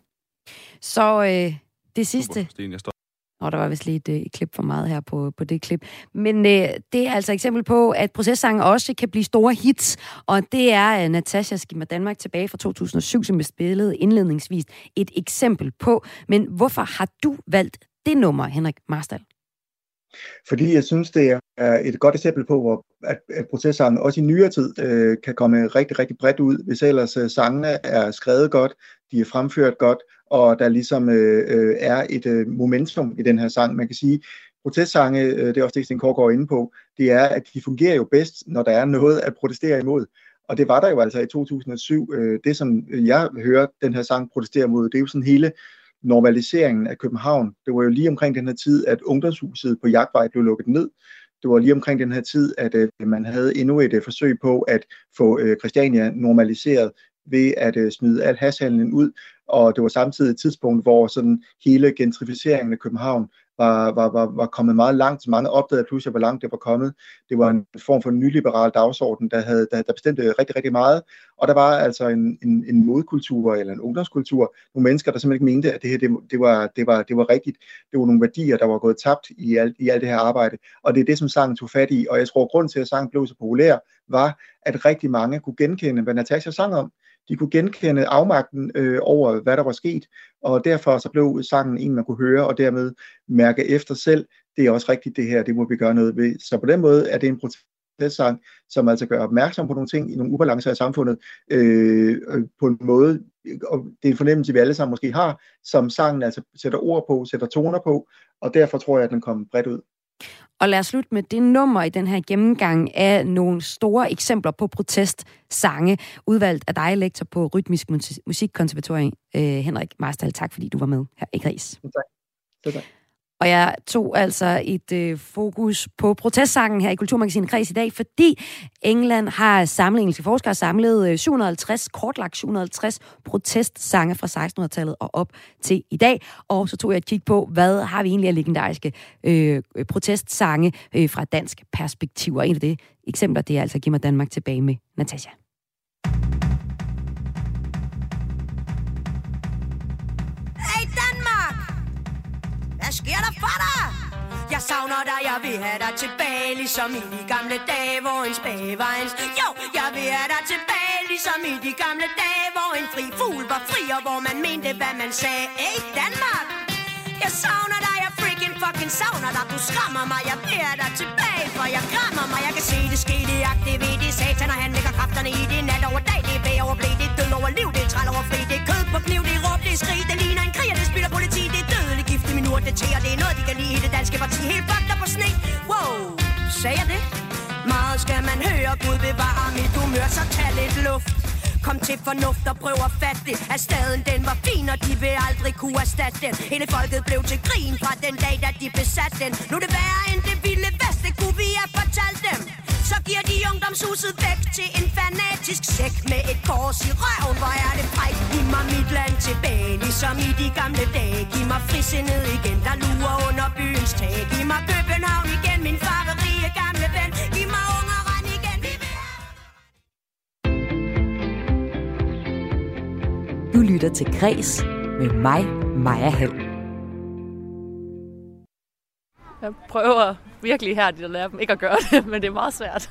Så øh, det sidste... Super, Sten, jeg står og der var vist lige et, øh, et klip for meget her på, på det klip. Men øh, det er altså et eksempel på, at processange også kan blive store hits. Og det er øh, Natasha Skimmer Danmark tilbage fra 2007, som jeg spillede indledningsvis et eksempel på. Men hvorfor har du valgt det nummer, Henrik Marstal? Fordi jeg synes, det er et godt eksempel på, hvor, at, at processangen også i nyere tid øh, kan komme rigtig, rigtig bredt ud, hvis ellers øh, sangene er skrevet godt, de er fremført godt, og der ligesom øh, øh, er et øh, momentum i den her sang. Man kan sige, protestsange, øh, det er også det, Sten Kåre går ind på, det er, at de fungerer jo bedst, når der er noget at protestere imod. Og det var der jo altså i 2007. Øh, det, som jeg hører den her sang protestere mod, det er jo sådan hele normaliseringen af København. Det var jo lige omkring den her tid, at ungdomshuset på Jagtvej blev lukket ned. Det var lige omkring den her tid, at øh, man havde endnu et øh, forsøg på at få øh, Christiania normaliseret ved at øh, smide al hashandlen ud, og det var samtidig et tidspunkt, hvor sådan hele gentrificeringen af København var, var, var, var kommet meget langt. Så mange opdagede pludselig, hvor langt det var kommet. Det var en form for en nyliberal dagsorden, der, havde, der, der bestemte rigtig, rigtig meget. Og der var altså en, en, en modkultur eller en ungdomskultur. Nogle mennesker, der simpelthen ikke mente, at det her det, det, var, det, var, det var rigtigt. Det var nogle værdier, der var gået tabt i alt, i alt det her arbejde. Og det er det, som sangen tog fat i. Og jeg tror, at grunden til, at sangen blev så populær, var, at rigtig mange kunne genkende, hvad Natasha sang om de kunne genkende afmagten øh, over, hvad der var sket, og derfor så blev sangen en, man kunne høre, og dermed mærke efter selv, det er også rigtigt det her, det må vi gøre noget ved. Så på den måde er det en protestsang, som altså gør opmærksom på nogle ting i nogle ubalancer i samfundet, øh, øh på en måde, og det er en fornemmelse, vi alle sammen måske har, som sangen altså sætter ord på, sætter toner på, og derfor tror jeg, at den kom bredt ud. Og lad os slutte med det nummer i den her gennemgang af nogle store eksempler på protestsange, udvalgt af dig, lektor på Rytmisk Musikkonservatorium, øh, Henrik Marstal. Tak fordi du var med her i Gris. Tak. tak. Og jeg tog altså et øh, fokus på protestsangen her i Kulturmagasinet Kreds i dag, fordi England har samlet, engelske forskere samlet øh, 750, kortlagt 750 protestsange fra 1600-tallet og op til i dag. Og så tog jeg et kig på, hvad har vi egentlig af legendariske øh, protestsange øh, fra dansk perspektiv. Og en af de eksempler, det er altså Giv mig Danmark tilbage med Natasha. Jeg savner dig, jeg vil have dig tilbage Ligesom i de gamle dage, hvor en spage var en... Jo, jeg vil have dig tilbage ligesom i de gamle dage, hvor en fri fugl var fri, og hvor man mente, hvad man sagde. Hey, Danmark! Jeg savner dig, jeg freaking fucking savner dig. Du skræmmer mig, jeg beder dig tilbage, for jeg krammer mig. Jeg kan se det ske, det aktivere, det satan, og han lægger kræfterne i det nat over dag. Det er bag over blæ, det er død over liv, det er træl over fri, det er kød på kniv, det er råb, det er skrig, det ligner en sorte gift og det det er noget, de kan lide i det danske parti. Helt fucked på sne. Wow, sagde jeg det? Meget skal man høre, Gud bevare mit humør, så tag lidt luft. Kom til fornuft og prøv at fatte det At staden den var fin, og de vil aldrig kunne erstatte den Hele folket blev til grin fra den dag, da de besatte den Nu er det værre end det vilde vest, det kunne vi have fortalt dem så giver de ungdomshuset væk til en fanatisk sæk Med et kors i røven, hvor er det fræk Giv mig mit land tilbage, ligesom i de gamle dage. Giv mig frisindet igen, der lurer under byens tag. Giv mig København igen, min farverige gamle ven. Giv mig ungeren igen, vi vil have Du lytter til Græs med mig, Maja Hall. Jeg prøver virkelig her at lære dem ikke at gøre det, men det er meget svært.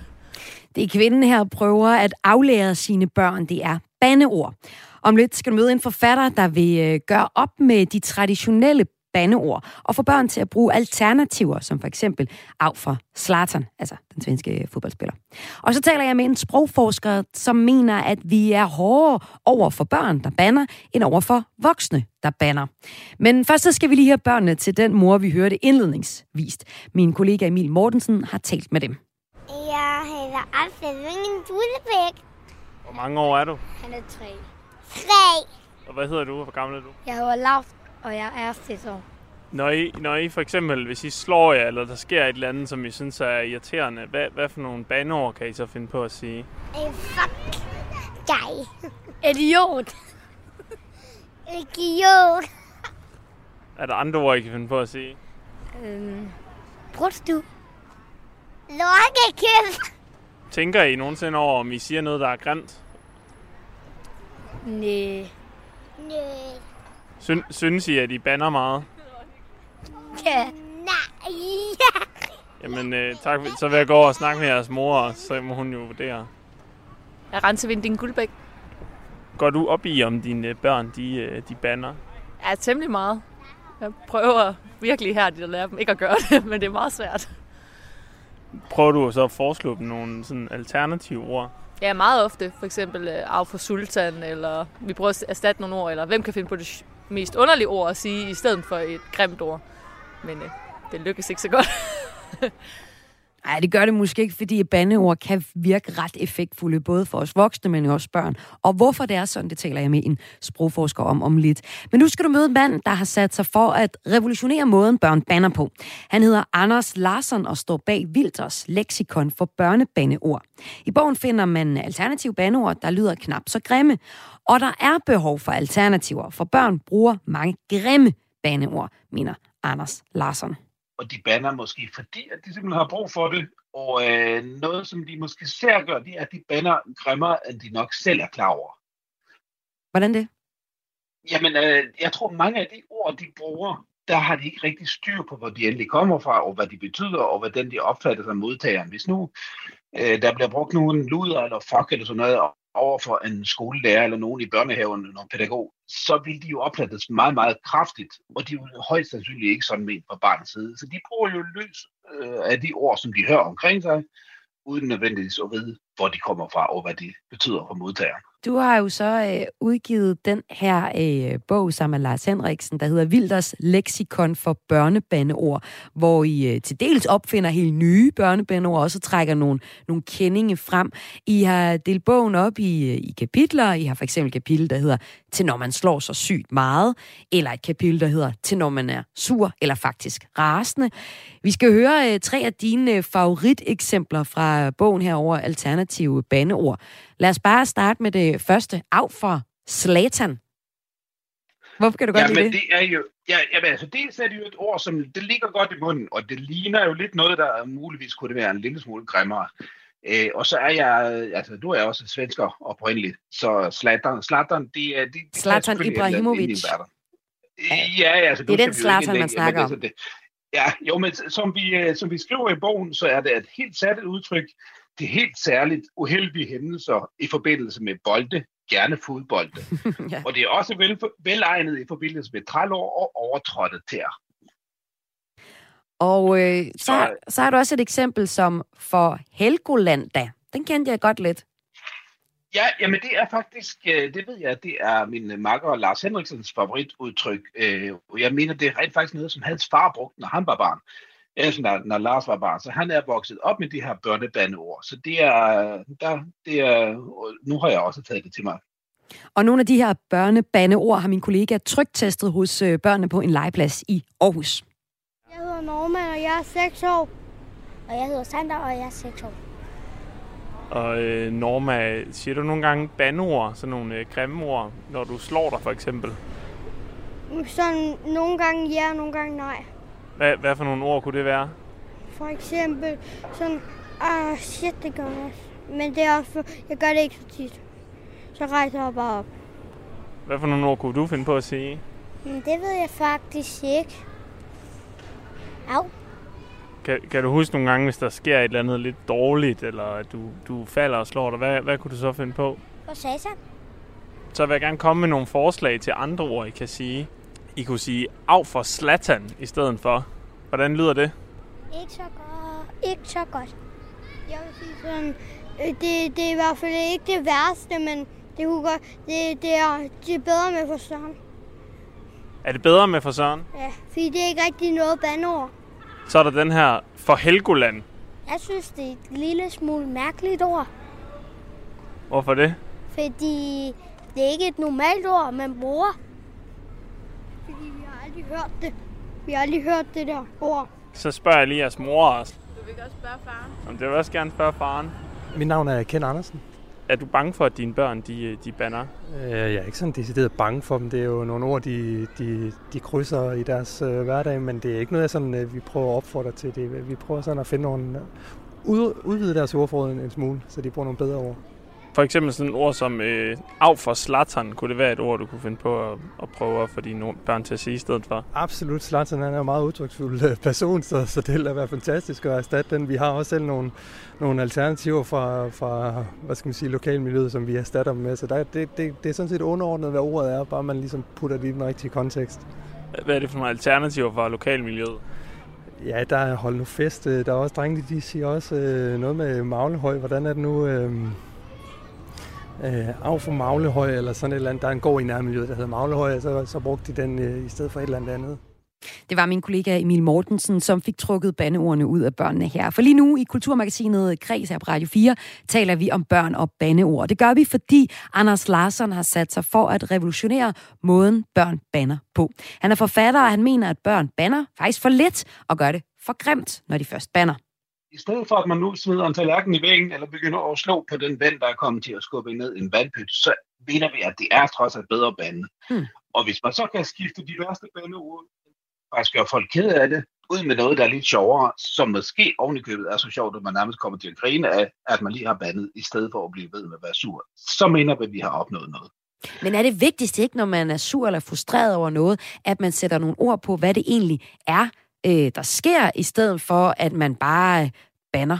Det er kvinden her prøver at aflære sine børn, det er bandeord. Om lidt skal du møde en forfatter, der vil øh, gøre op med de traditionelle bandeord og få børn til at bruge alternativer, som for eksempel af for Zlatan, altså den svenske fodboldspiller. Og så taler jeg med en sprogforsker, som mener, at vi er hårdere over for børn, der banner, end over for voksne, der banner. Men først så skal vi lige have børnene til den mor, vi hørte indledningsvist. Min kollega Emil Mortensen har talt med dem. Jeg hedder Alfred Vingen Dullebæk. Hvor mange år er du? Han er tre. Tre. Og hvad hedder du? Hvor gammel er du? Jeg hedder Lauf, og jeg er 6 år. Når I, når I for eksempel, hvis I slår jer, eller der sker et eller andet, som I synes er irriterende, hvad, hvad for nogle bandeord kan I så finde på at sige? Eh, fuck dig. Idiot. Idiot. Er der andre ord, I kan finde på at sige? Øhm, brudst du? Lorkekæft. Tænker I nogensinde over, om I siger noget, der er grimt? Næh. Næh. Syn, synes I, at I banner meget? Ja. Nej. Ja. Jamen, øh, tak. Så vil jeg gå over og snakke med jeres mor, og så må hun jo vurdere. Jeg er rensevind din guldbæk. Går du op i, om dine børn, de, øh, de banner? Ja, temmelig meget. Jeg prøver virkelig her at lære dem ikke at gøre det, men det er meget svært. Prøver du så at foreslå dem nogle sådan alternative ord? Ja, meget ofte. For eksempel øh, af for sultan, eller vi prøver at erstatte nogle ord, eller hvem kan finde på det mest underlige ord at sige, i stedet for et grimt ord. Men øh, det lykkes ikke så godt. Nej, det gør det måske ikke, fordi bandeord kan virke ret effektfulde, både for os voksne, men også børn. Og hvorfor det er sådan, det taler jeg med en sprogforsker om om lidt. Men nu skal du møde en mand, der har sat sig for at revolutionere måden, børn banner på. Han hedder Anders Larsen og står bag Vilters leksikon for børnebandeord. I bogen finder man alternative bandeord, der lyder knap så grimme. Og der er behov for alternativer, for børn bruger mange grimme bandeord, mener Anders Larsen og de banner måske, fordi at de simpelthen har brug for det. Og øh, noget, som de måske ser gør, det er, at de banner grimmere, end de nok selv er klar over. Hvordan det? Jamen, øh, jeg tror, mange af de ord, de bruger, der har de ikke rigtig styr på, hvor de endelig kommer fra, og hvad de betyder, og hvordan de opfatter sig modtageren. Hvis nu øh, der bliver brugt nogen luder eller fuck eller sådan noget over for en skolelærer eller nogen i børnehaven, nogen pædagog, så vil de jo opfattes meget, meget kraftigt, og de er jo højst sandsynligt ikke sådan ment fra barnets side. Så de bruger jo løs øh, af de ord, som de hører omkring sig, uden nødvendigvis at vide, hvor de kommer fra, og hvad de betyder for modtageren. Du har jo så øh, udgivet den her øh, bog sammen med Lars Henriksen, der hedder Vilders Leksikon for børnebandeord, hvor I øh, til dels opfinder helt nye børnebandeord, og så trækker nogle, nogle kendinge frem. I har delt bogen op i, øh, i kapitler. I har for eksempel et kapitel, der hedder Til når man slår sig sygt meget, eller et kapitel, der hedder Til når man er sur, eller faktisk rasende. Vi skal høre øh, tre af dine øh, favoriteksempler fra bogen her over alternative bandeord. Lad os bare starte med det første. Af for Slatan. Hvorfor kan du godt ja, lide men det? det er jo, ja, jamen, altså, dels er det jo et ord, som det ligger godt i munden, og det ligner jo lidt noget, der muligvis kunne det være en lille smule grimmere. Øh, og så er jeg, altså du er også svensker oprindeligt, så Zlatan, Zlatan det er... Det, det Zlatan Ibrahimovic. Ja, altså, Det er den Zlatan, man snakker om. Ja, jo, men som vi, øh, som vi skriver i bogen, så er det et helt sat udtryk, til helt særligt uheldige hændelser i forbindelse med bolde, gerne fodbolde. ja. Og det er også vel, velegnet i forbindelse med trælår og overtrådte tær. Og øh, så, så har du også et eksempel som for Helgolanda. Den kendte jeg godt lidt. Ja, jamen det er faktisk, øh, det ved jeg, det er min makker Lars Henriksens favoritudtryk. Øh, og jeg mener, det er rent faktisk noget, som hans far brugte, når han var barn. Altså, når, når Lars var barn. Så han er vokset op med de her børnebandeord. Så det er, der, det er, nu har jeg også taget det til mig. Og nogle af de her børnebandeord har min kollega trygtestet hos øh, børnene på en legeplads i Aarhus. Jeg hedder Norman, og jeg er 6 år. Og jeg hedder Sander, og jeg er 6 år. Og øh, Norma, siger du nogle gange bandeord, sådan nogle øh, grimme ord, når du slår dig for eksempel? Sådan nogle gange ja, og nogle gange nej. Hvad, hvad for nogle ord kunne det være? For eksempel sådan, ah shit, det gør jeg. Men det er også, for, jeg gør det ikke så tit. Så rejser jeg bare op. Hvad for nogle ord kunne du finde på at sige? Men det ved jeg faktisk ikke. Au. Kan, kan du huske nogle gange, hvis der sker et eller andet lidt dårligt, eller at du, du falder og slår dig, hvad, hvad kunne du så finde på? For satan. Så vil jeg gerne komme med nogle forslag til andre ord, I kan sige. I kunne sige af for slatan i stedet for. Hvordan lyder det? Ikke så godt. Ikke så godt. Jeg vil sige sådan, øh, det, det er i hvert fald ikke det værste, men det, kunne godt, det, det, er, det er bedre med for Søren. Er det bedre med for Søren? Ja, fordi det er ikke rigtig noget bandord. Så er der den her for Helgoland. Jeg synes, det er et lille smule mærkeligt ord, Hvorfor det? fordi det er ikke et normalt ord, man bruger. Fordi vi har aldrig hørt det. Vi har aldrig hørt det der ord. Så spørger jeg lige jeres mor også. Du vil også spørge faren. Om det vil jeg også gerne spørge faren. Mit navn er Ken Andersen. Er du bange for, at dine børn de, de banner? Øh, Jeg er ikke sådan decideret bange for dem. Det er jo nogle ord, de, de, de krydser i deres øh, hverdag, men det er ikke noget, jeg sådan, øh, vi prøver at opfordre til. Det, vi prøver sådan at finde nogle, ud, udvide deres ordforråd en, en smule, så de bruger nogle bedre ord. For eksempel sådan et ord som øh, af for slatan. Kunne det være et ord, du kunne finde på at, at prøve at få dine børn til at sige i stedet for? Absolut. Han er en meget udtryksfuld øh, person, så, så det vil være fantastisk at erstatte den. Vi har også selv nogle, nogle alternativer fra, fra hvad skal man sige, lokalmiljøet, som vi erstatter dem med. Så der, det, det, det er sådan set underordnet, hvad ordet er, bare man ligesom putter det i den rigtige kontekst. Hvad er det for nogle alternativer for lokalmiljøet? Ja, der er hold nu fest. Øh, Der er også drenge, de siger også øh, noget med Maglehøj. Hvordan er det nu? Øh, øh, af for Maglehøj, eller sådan et eller andet. Der er en gård i nærmiljøet, der hedder Maglehøj, og så, så brugte de den øh, i stedet for et eller andet andet. Det var min kollega Emil Mortensen, som fik trukket bandeordene ud af børnene her. For lige nu i Kulturmagasinet Kreds her på Radio 4 taler vi om børn og bandeord. Det gør vi, fordi Anders Larsson har sat sig for at revolutionere måden børn banner på. Han er forfatter, og han mener, at børn banner faktisk for lidt og gør det for grimt, når de først banner. I stedet for, at man nu smider en tallerken i væggen, eller begynder at slå på den vand, der er kommet til at skubbe ned i en vandpyt, så mener vi, at det er trods alt bedre bande. Hmm. Og hvis man så kan skifte de værste bandeord, faktisk gøre folk ked af det, ud med noget, der er lidt sjovere, som måske ovenikøbet er så sjovt, at man nærmest kommer til at grine af, at man lige har bandet, i stedet for at blive ved med at være sur, så mener vi, at vi har opnået noget. Men er det vigtigste ikke, når man er sur eller frustreret over noget, at man sætter nogle ord på, hvad det egentlig er, øh, der sker, i stedet for, at man bare øh, banner?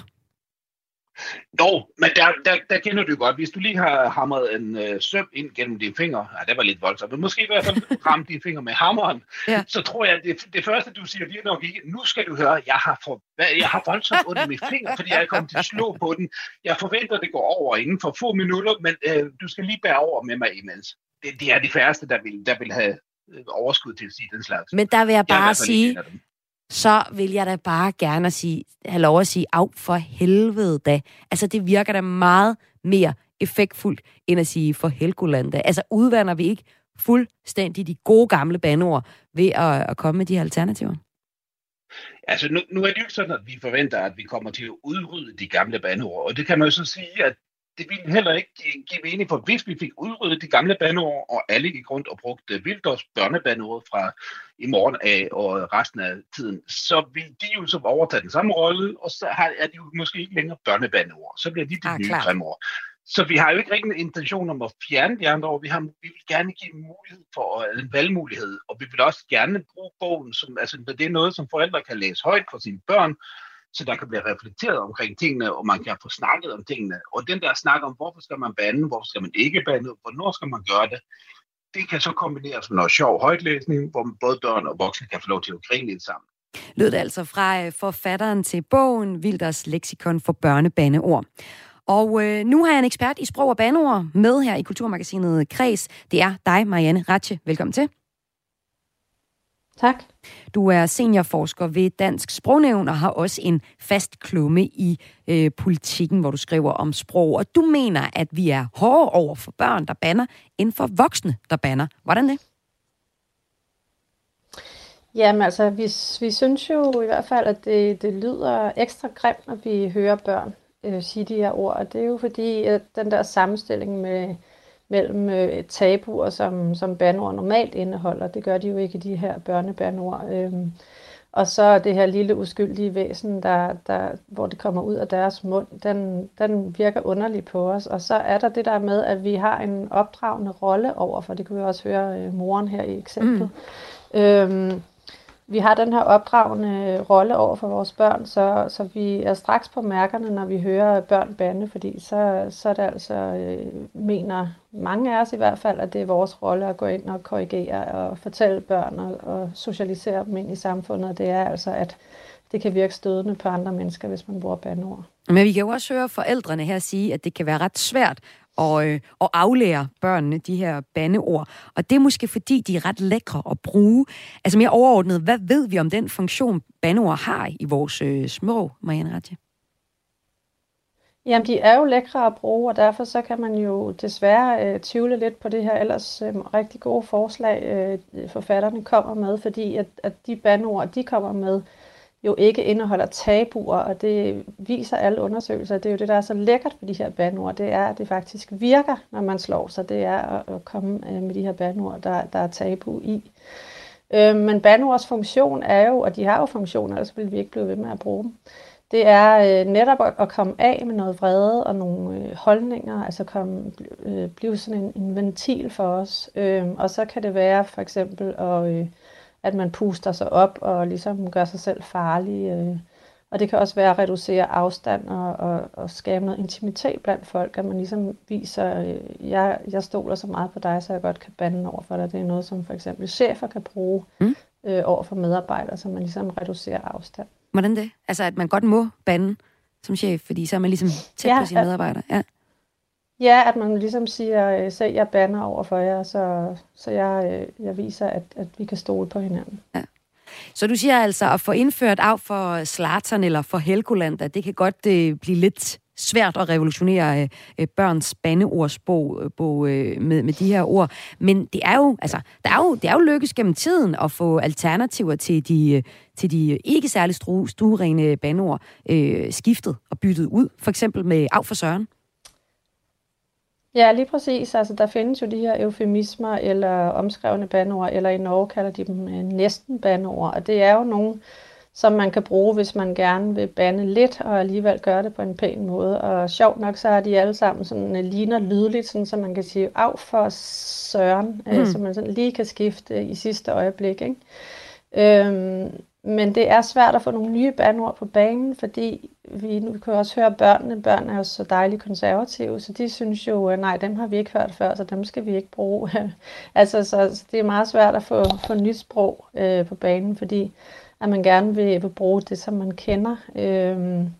Jo, men der, der, der kender du godt. Hvis du lige har hamret en øh, søm ind gennem dine fingre, ja, det var lidt voldsomt, men måske i hvert fald ramt dine fingre med hammeren, Ja. så tror jeg, at det, det første, du siger, det er nok ikke, nu skal du høre, jeg har, for, jeg har voldsomt ondt i mine fingre, fordi jeg er kommet til at slå på den. Jeg forventer, det går over inden for få minutter, men øh, du skal lige bære over med mig imens. Det, det er de færreste, der vil, der vil have øh, overskud til at sige den slags. Men der vil jeg Jeg bare ikke sige så vil jeg da bare gerne sige, have lov at sige, af for helvede da. Altså, det virker da meget mere effektfuldt, end at sige for Helgoland da. Altså, udvander vi ikke fuldstændig de gode gamle bandeord ved at, at komme med de her alternativer? Altså, nu, nu er det jo ikke sådan, at vi forventer, at vi kommer til at udrydde de gamle bandeord. Og det kan man jo så sige, at det ville heller ikke give- give mening, for hvis vi fik udryddet de gamle bandeord, og alle gik rundt og brugte Vildors børnebandeord fra i morgen af og resten af tiden, så vil de jo så overtage den samme rolle, og så har, er de jo måske ikke længere børnebandeord. Så bliver de de Ah, nye klart. grimme ord. Så vi har jo ikke rigtig en intention om at fjerne de andre ord. Vi, har, vi vil gerne give mulighed for øh, en valgmulighed, og vi vil også gerne bruge bogen, som, altså det er noget, som forældre kan læse højt for sine børn, så der kan blive reflekteret omkring tingene, og man kan få snakket om tingene. Og den der snak om, hvorfor skal man bande, hvorfor skal man ikke bande, hvornår skal man gøre det, det kan så kombineres med noget sjov højtlæsning, hvor både børn og voksne kan få lov til at grine lidt sammen. Lød det altså fra øh, forfatteren til bogen Vilders Lexikon for børnebandeord. Og øh, nu har jeg en ekspert i sprog og bandeord med her i Kulturmagasinet Kreds. Det er dig, Marianne Ratche. Velkommen til. Tak. Du er seniorforsker ved Dansk Sprognævn og har også en fast klumme i øh, politikken, hvor du skriver om sprog. Og du mener, at vi er hårdere over for børn, der banner, end for voksne, der banner. Hvordan det? Jamen altså, vi, vi synes jo i hvert fald, at det, det lyder ekstra grimt, når vi hører børn øh, sige de her ord. Og det er jo fordi, at den der sammenstilling med, mellem øh, tabuer, som, som bandord normalt indeholder, det gør de jo ikke i de her børnebandord. Øh, og så det her lille uskyldige væsen, der, der, hvor det kommer ud af deres mund, den, den virker underlig på os. Og så er der det der med, at vi har en opdragende rolle over, for det kunne vi også høre øh, moren her i eksemplet. Mm. Øhm, vi har den her opdragende rolle over for vores børn, så, så vi er straks på mærkerne, når vi hører børn bande, fordi så, så er det altså, øh, mener mange af os i hvert fald, at det er vores rolle at gå ind og korrigere og fortælle børn og, og socialisere dem ind i samfundet. Det er altså, at det kan virke stødende på andre mennesker, hvis man bruger bandeord. Men vi kan jo også høre forældrene her sige, at det kan være ret svært og, øh, og aflære børnene de her bandeord. Og det er måske fordi, de er ret lækre at bruge. Altså mere overordnet, hvad ved vi om den funktion, bandeord har i vores øh, små, Marianne Ratje? Jamen, de er jo lækre at bruge, og derfor så kan man jo desværre øh, tvivle lidt på det her ellers øh, rigtig gode forslag, øh, forfatterne kommer med, fordi at, at de bandeord, de kommer med, jo ikke indeholder tabuer, og det viser alle undersøgelser. Det er jo det, der er så lækkert ved de her bandord, det er, at det faktisk virker, når man slår sig. Det er at, komme øh, med de her bandord, der, der er tabu i. Øh, men bandords funktion er jo, og de har jo funktioner, ellers ville vi ikke blive ved med at bruge dem. Det er øh, netop at, at komme af med noget vrede og nogle øh, holdninger, altså komme, øh, blive sådan en, en ventil for os. Øh, og så kan det være for eksempel at... Øh, at man puster sig op og ligesom gør sig selv farlig. Øh. Og det kan også være at reducere afstand og, og, og skabe noget intimitet blandt folk, at man ligesom viser, øh, jeg, jeg stoler så meget på dig, så jeg godt kan bande over for dig. Det er noget, som for eksempel chefer kan bruge mm. øh, over for medarbejdere, så man ligesom reducerer afstand. Hvordan det? Altså, at man godt må bande som chef, fordi så er man ligesom tæt ja, på sine medarbejdere? Ja. Ja, at man ligesom siger, øh, se, jeg banner over for jer, så, så jeg, øh, jeg viser, at, at vi kan stole på hinanden. Ja. Så du siger altså, at få indført af for Slatern eller for Helgoland, at det kan godt øh, blive lidt svært at revolutionere øh, øh, børns bandeordsbog øh, bog, øh, med, med de her ord. Men det er jo, altså, der er jo, det er jo lykkes gennem tiden at få alternativer til de, til de ikke særlig stuerene bandeord øh, skiftet og byttet ud. For eksempel med af for Søren. Ja, lige præcis. Altså, der findes jo de her eufemismer eller omskrevne bandord, eller i Norge kalder de dem øh, næsten bandord. Og det er jo nogle, som man kan bruge, hvis man gerne vil bande lidt, og alligevel gøre det på en pæn måde. Og sjovt nok, så er de alle sammen sådan, uh, ligner lydligt, sådan, så man kan sige, af for søren, mm. øh, så man sådan lige kan skifte i sidste øjeblik. Ikke? Øhm, men det er svært at få nogle nye bandord på banen, fordi vi nu kan også høre børnene. Børn er jo så dejligt konservative, så de synes jo, at nej, dem har vi ikke hørt før, så dem skal vi ikke bruge. altså, så, så det er meget svært at få, få nyt sprog øh, på banen, fordi at man gerne vil, vil bruge det, som man kender. Øhm,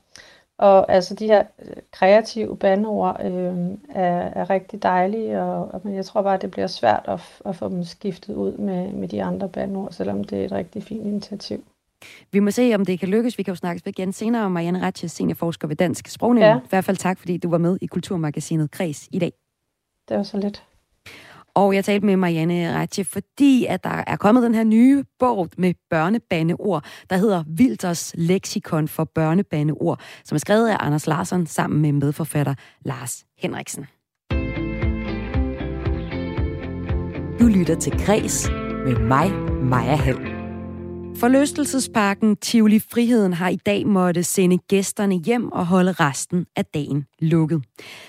og altså de her øh, kreative bandord øh, er, er rigtig dejlige, og, og men jeg tror bare, det bliver svært at, at få dem skiftet ud med, med de andre bandord, selvom det er et rigtig fint initiativ. Vi må se, om det kan lykkes. Vi kan jo snakke igen senere om Marianne Ratche, seniorforsker ved Dansk Sprognævn. Ja. I hvert fald tak, fordi du var med i Kulturmagasinet Kreds i dag. Det var så lidt. Og jeg talte med Marianne Ratche, fordi at der er kommet den her nye bog med børnebandeord, der hedder Vilders Lexikon for børnebandeord, som er skrevet af Anders Larsson sammen med medforfatter Lars Henriksen. Du lytter til Græs med mig, Maja Hall. Forlystelsesparken Tivoli Friheden har i dag måtte sende gæsterne hjem og holde resten af dagen lukket.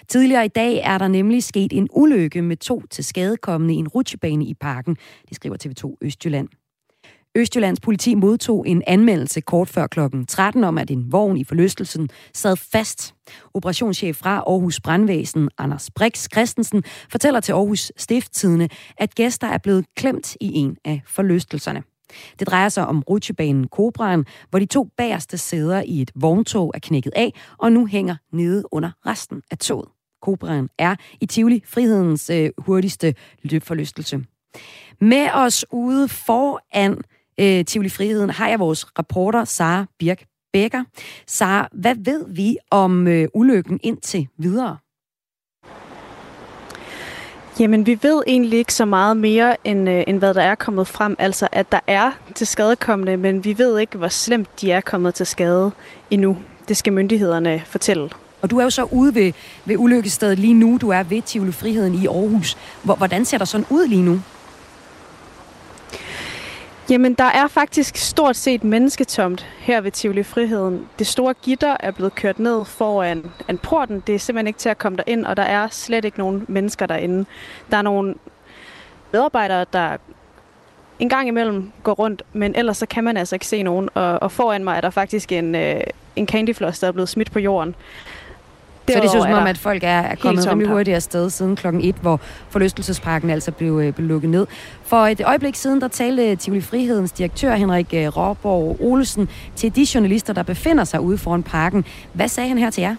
Tidligere i dag er der nemlig sket en ulykke med to til skadekommende i en rutsjebane i parken, det skriver TV2 Østjylland. Østjyllands politi modtog en anmeldelse kort før klokken 13 om, at en vogn i forlystelsen sad fast. Operationschef fra Aarhus Brandvæsen, Anders Brix Christensen, fortæller til Aarhus Stifttidene, at gæster er blevet klemt i en af forlystelserne. Det drejer sig om rutsjebanen Kobraen, hvor de to bagerste sæder i et vogntog er knækket af og nu hænger nede under resten af toget. Kobraen er i Tivoli frihedens øh, hurtigste løbforlystelse. Med os ude foran øh, Tivoli Friheden har jeg vores reporter Sara Birk Bækker. Sara, hvad ved vi om øh, ulykken indtil videre? Jamen, vi ved egentlig ikke så meget mere, end, øh, end hvad der er kommet frem. Altså, at der er til skadekommende, men vi ved ikke, hvor slemt de er kommet til skade endnu. Det skal myndighederne fortælle. Og du er jo så ude ved, ved ulykkestedet lige nu. Du er ved Tivoli Friheden i Aarhus. Hvordan ser der sådan ud lige nu? Jamen, der er faktisk stort set mennesketomt her ved Tivoli Friheden. Det store gitter er blevet kørt ned foran en porten. Det er simpelthen ikke til at komme derind, og der er slet ikke nogen mennesker derinde. Der er nogle medarbejdere, der en gang imellem går rundt, men ellers så kan man altså ikke se nogen. Og, og foran mig er der faktisk en, øh, en candyfloss, der er blevet smidt på jorden. Så det synes som om, at folk er, er kommet rimelig hurtigt afsted siden klokken 1, hvor forlystelsesparken altså blev, øh, blev lukket ned. For et øjeblik siden, der talte Tivoli Frihedens direktør Henrik øh, Råborg Olsen til de journalister, der befinder sig ude foran parken. Hvad sagde han her til jer?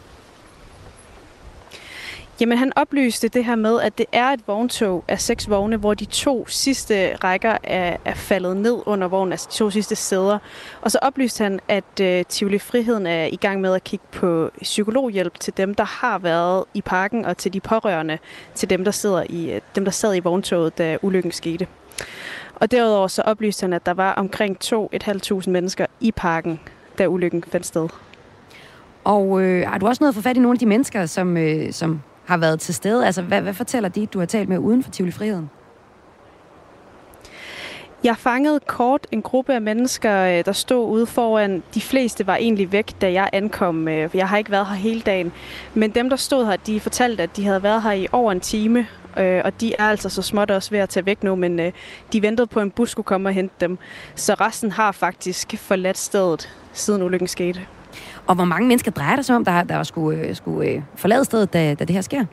Jamen han oplyste det her med, at det er et vogntog af seks vogne, hvor de to sidste rækker er, er faldet ned under vognen, altså de to sidste sæder. Og så oplyste han, at øh, Tivoli Friheden er i gang med at kigge på psykologhjælp til dem, der har været i parken, og til de pårørende, til dem, der, sidder i, øh, dem, der sad i vogntoget, da ulykken skete. Og derudover så oplyste han, at der var omkring 2.500 mennesker i parken, da ulykken fandt sted. Og øh, har du også noget for fat i nogle af de mennesker, som, øh, som har været til stede? Altså, hvad, hvad fortæller de, du har talt med uden for Tivoli Friheden? Jeg fangede kort en gruppe af mennesker, øh, der stod ude foran. De fleste var egentlig væk, da jeg ankom. Øh, jeg har ikke været her hele dagen. Men dem, der stod her, de fortalte, at de havde været her i over en time. Øh, og de er altså så småt også ved at tage væk nu, men de ventede på, at en bus skulle komme og hente dem. Så resten har faktisk forladt stedet, siden ulykken skete. Og hvor mange mennesker drejer det sig om, der, der skulle, øh, skulle øh, forlade stedet, da, da det her sker?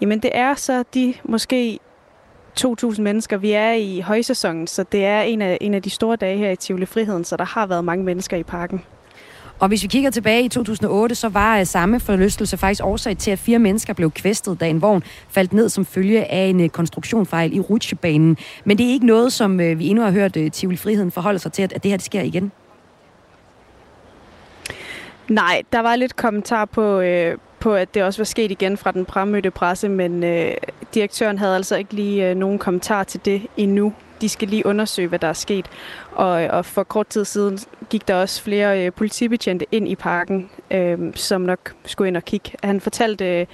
Jamen det er så de måske 2.000 mennesker. Vi er i højsæsonen, så det er en af, en af de store dage her i Tivoli Friheden, så der har været mange mennesker i parken. Og hvis vi kigger tilbage i 2008, så var uh, samme forlystelse faktisk årsag til, at fire mennesker blev kvæstet, da en vogn faldt ned som følge af en konstruktionfejl i rutsjebanen. Men det er ikke noget, som vi endnu har hørt Tivoli Friheden forholde sig til, at, at det her det sker igen. Nej, der var lidt kommentar på, øh, på, at det også var sket igen fra den fremmødte presse, men øh, direktøren havde altså ikke lige øh, nogen kommentar til det endnu. De skal lige undersøge, hvad der er sket. Og, og for kort tid siden gik der også flere øh, politibetjente ind i parken, øh, som nok skulle ind og kigge. Han fortalte, øh,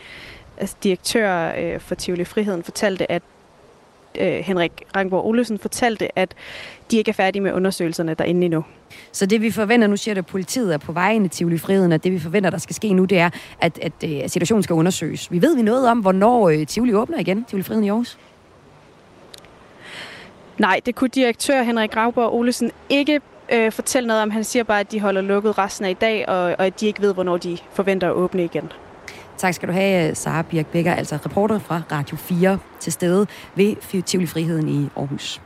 altså direktør øh, for Tivoli Friheden fortalte, at øh, Henrik Rangborg Olesen fortalte, at de ikke er færdige med undersøgelserne derinde endnu. Så det vi forventer, nu siger det, at politiet er på vej ind i Tivoli Friheden, at det vi forventer, der skal ske nu, det er, at, at, at øh, situationen skal undersøges. Vi ved vi noget om, hvornår øh, Tivoli åbner igen, Tivoli Friheden i Aarhus? Nej, det kunne direktør Henrik Gravborg Olesen ikke øh, fortælle noget om. Han siger bare, at de holder lukket resten af i dag, og, og at de ikke ved, hvornår de forventer at åbne igen. Tak skal du have, Sara Birk Becker, altså reporter fra Radio 4 til stede ved Tivoli Friheden i Aarhus.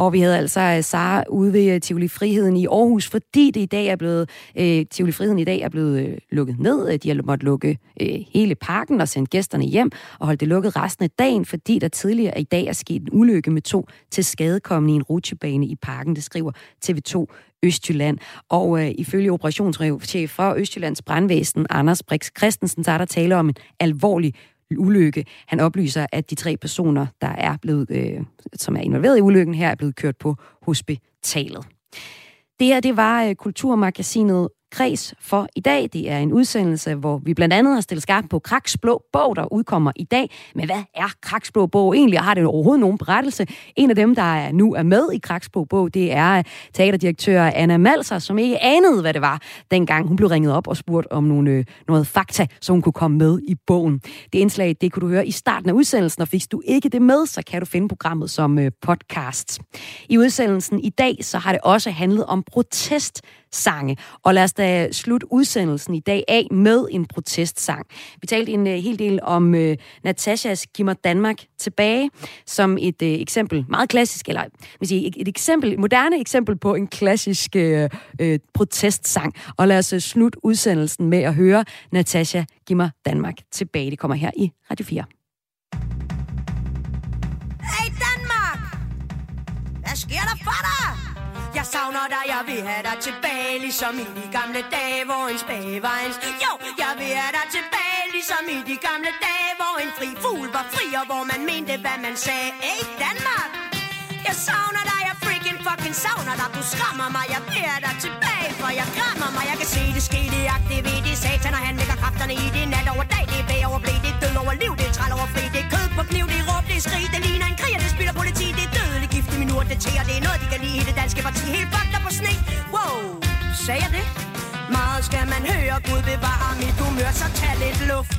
Og vi havde altså øh, Sara ude ved øh, Tivoli Friheden i Aarhus, fordi det i dag er blevet, øh, Tivoli Friheden i dag er blevet øh, lukket ned. Øh, de har måttet lukke øh, hele parken og sende gæsterne hjem og holde det lukket resten af dagen, fordi der tidligere i dag er sket en ulykke med to til skadekommende i en rutsjebane i parken. Det skriver TV2 Østjylland. Og øh, ifølge operationschef for Østjyllands brandvæsen, Anders Brix Christensen, så er der tale om en alvorlig ulykke. Han oplyser, at de tre personer, der er blevet, øh, som er involveret i ulykken her, er blevet kørt på hospitalet. Det her, det var øh, Kulturmagasinet kreds for i dag. Det er en udsendelse, hvor vi blandt andet har stillet skarp på Kraks Blå Bog, der udkommer i dag. Men hvad er Kraks Blå Bog egentlig, og har det overhovedet nogen berettelse? En af dem, der er nu er med i Kraks Blå Bog, det er teaterdirektør Anna Malser, som ikke anede, hvad det var, dengang hun blev ringet op og spurgt om nogle, øh, noget fakta, så hun kunne komme med i bogen. Det indslag, det kunne du høre i starten af udsendelsen, og hvis du ikke det med, så kan du finde programmet som øh, podcast. I udsendelsen i dag, så har det også handlet om protestsange. Og lad os da slutte udsendelsen i dag af med en protestsang. Vi talte en uh, hel del om øh, uh, Natashas Gimmer Danmark tilbage, som et uh, eksempel, meget klassisk, eller vil sige, et, et eksempel, et moderne eksempel på en klassisk uh, uh, protestsang. Og lad os uh, slutte udsendelsen med at høre Natasha Gimmer Danmark tilbage. Det kommer her i Radio 4. savner dig, jeg vil have dig tilbage Ligesom i de gamle dage, hvor en spage var en... Jo, jeg vil have dig tilbage Ligesom i de gamle dage, hvor en fri fugl var fri Og hvor man mente, hvad man sagde. Hey Danmark! Jeg savner dig, jeg freaking fucking savner dig. Du skræmmer mig, jeg vil have dig tilbage For jeg krammer mig, jeg kan se det ske Det aktiverer det satan, og han lægger kræfterne i det Nat over dag, det er bag over blæ Det er død over liv, det er træl over fri. Det er kød på kniv, det er råb, det er skrig. Det ligner en gift det er noget, de kan lide i det danske parti. Helt fucked på sne. Wow, sagde jeg det? Meget skal man høre, Gud bevare mit humør Så tag lidt luft.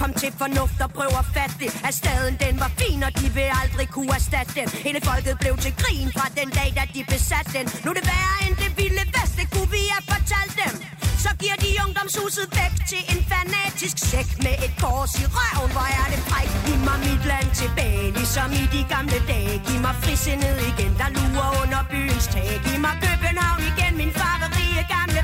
Kom til fornuft og prøv at fatte At staden den var fin, og de vil aldrig kunne erstatte den. Hele folket blev til grin fra den dag, da de besatte den. Nu er det værre end det vilde vest, det kunne vi have fortalt dem? Så giver de ungdomshuset væk til en fanatisk sæk Med et kors i røven, hvor er det fræk Giv mig mit land tilbage, ligesom i de gamle dage. Giv mig frisindet igen, der lurer under byens tag. Giv mig København igen, min farverige gamle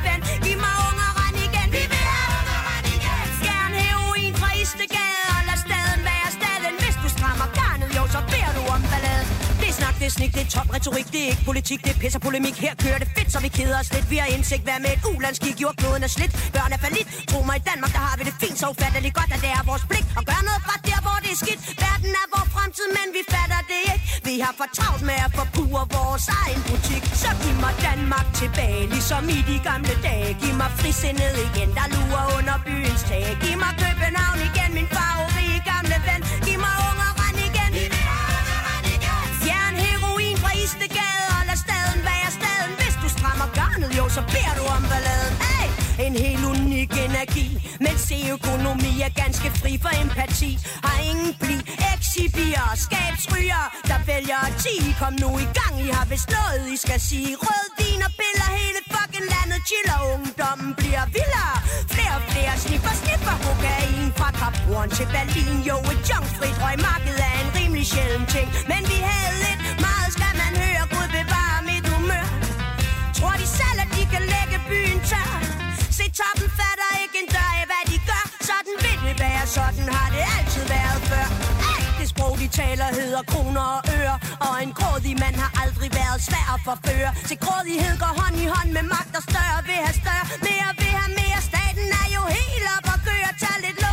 Det er det snik, det er tom retorik Det er ikke politik, det er pisser polemik. Her kører det fedt, så vi keder os lidt. Vi har indsigt, hvad med et ulandskig Gjort kloden er slidt, børn er falit Tro mig, i Danmark, der har vi det fint Så ufatteligt godt, at det er vores pligt Og gøre noget fra der, hvor det er skidt. Verden er vores fremtid, men vi fatter det ikke. Vi har for travlt med at forbruge vores egen butik. Så giv mig Danmark tilbage Ligesom i de gamle dage. Giv mig frisindet igen, der lurer under byens tag. Giv mig København igen, min farverige gamle ven. Så beder du om balladen hey! En helt unik energi mens økonomi er ganske fri for empati. Har ingen bli Exibier, skabsryger Der vælger at 10 Kom nu i gang, I har vist noget I skal sige. Rød vin og piller Hele fucking landet. Chiller Ungdommen bliver vildere. Flere og flere sniffer, sniffer Kokain fra Kapuren til Berlin. Jo, et junkfrit røgmarked er en rimelig sjælden ting. Men vi havde lidt Meget skal man høre. Gud bevare mit humør. Tror de selv, byen tør Se toppen fatter ikke en dør af, hvad de gør. Sådan vil det være, sådan har det altid været før. Hey! Det sprog, de taler, hedder kroner og øre. Og en grådig mand har aldrig været svær at forføre. Til grådighed går hånd i hånd med magt og større Vil have større, mere vil have mere. Staten er jo helt op og gør, tag lidt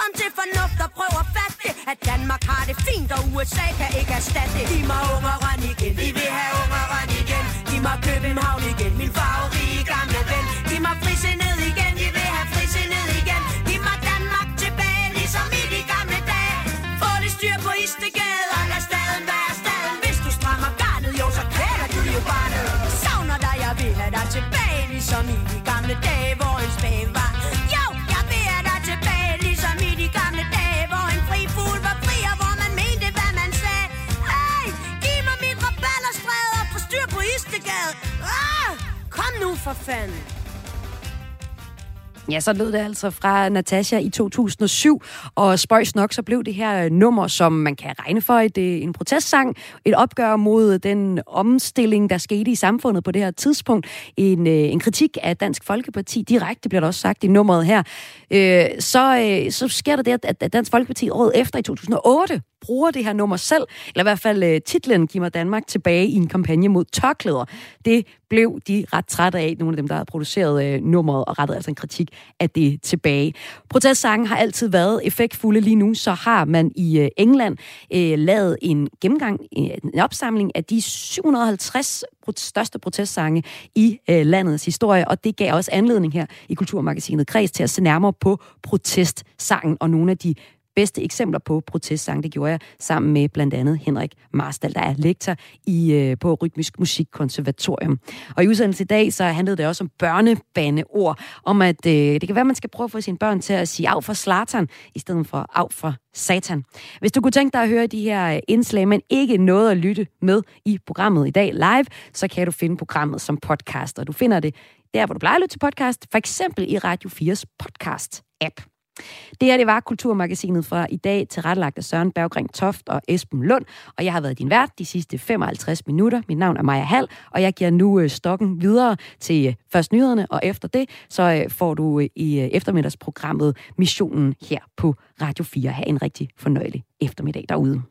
Kom til fornuft og prøv at fatte det At Danmark har det fint, og USA kan ikke erstatte det. Giv mig ungeren igen, vi vil have ungeren igen. Giv mig København igen, min farverige gamle ven. Giv mig frisindet igen, vi vil have frisindet igen. Giv mig Danmark tilbage, ligesom i de gamle dage. Få det styr på Istegade, og lad staden være staden. Hvis du strammer garnet, jo, så kvæler du jo barnet. Savner dig, jeg vil have dig tilbage, ligesom i de gamle dage. Østegade! ah, Kom nu for fanden. Ja, så lød det altså fra Natasha i 2007, og spøjs nok, så blev det her nummer, som man kan regne for. Et, øh, en protestsang, et opgør mod den omstilling, der skete i samfundet på det her tidspunkt, en, øh, en kritik af Dansk Folkeparti, direkte bliver der også sagt i nummeret her, øh, så, øh, så sker der det, at Dansk Folkeparti året efter i 2008 bruger det her nummer selv, eller i hvert fald øh, titlen Giv mig Danmark tilbage i en kampagne mod tørklæder. Det blev de ret trætte af, nogle af dem, der havde produceret øh, nummeret, og rettet altså en kritik af det tilbage. Protestsangen har altid været effektfulde lige nu, så har man i øh, England øh, lavet en gennemgang, øh, en opsamling af de 750 største protestsange i øh, landets historie, og det gav også anledning her i Kulturmagasinet Kreds til at se nærmere på protestsangen og nogle af de bedste eksempler på protestsang. Det gjorde jeg sammen med blandt andet Henrik Marstal, der er lektor i, øh, på Rytmisk Musikkonservatorium. Og i udsendelsen i dag, så handlede det også om børnebaneord, om at øh, det kan være, man skal prøve at få sine børn til at sige af for Slatan, i stedet for af for Satan. Hvis du kunne tænke dig at høre de her øh, indslag, men ikke noget at lytte med i programmet i dag live, så kan du finde programmet som podcast, og du finder det der, hvor du plejer at lytte til podcast, for eksempel i Radio 4's podcast-app. Det her, det var Kulturmagasinet fra i dag, tilrettelagt af Søren Berggring Toft og Esben Lund, og jeg har været din vært de sidste 55 minutter. Mit navn er Maja Hall, og jeg giver nu øh, stokken videre til øh, først nyhederne, og efter det, så øh, får du i eftermiddagsprogrammet Missionen her på Radio 4. Ha' en rigtig fornøjelig eftermiddag derude.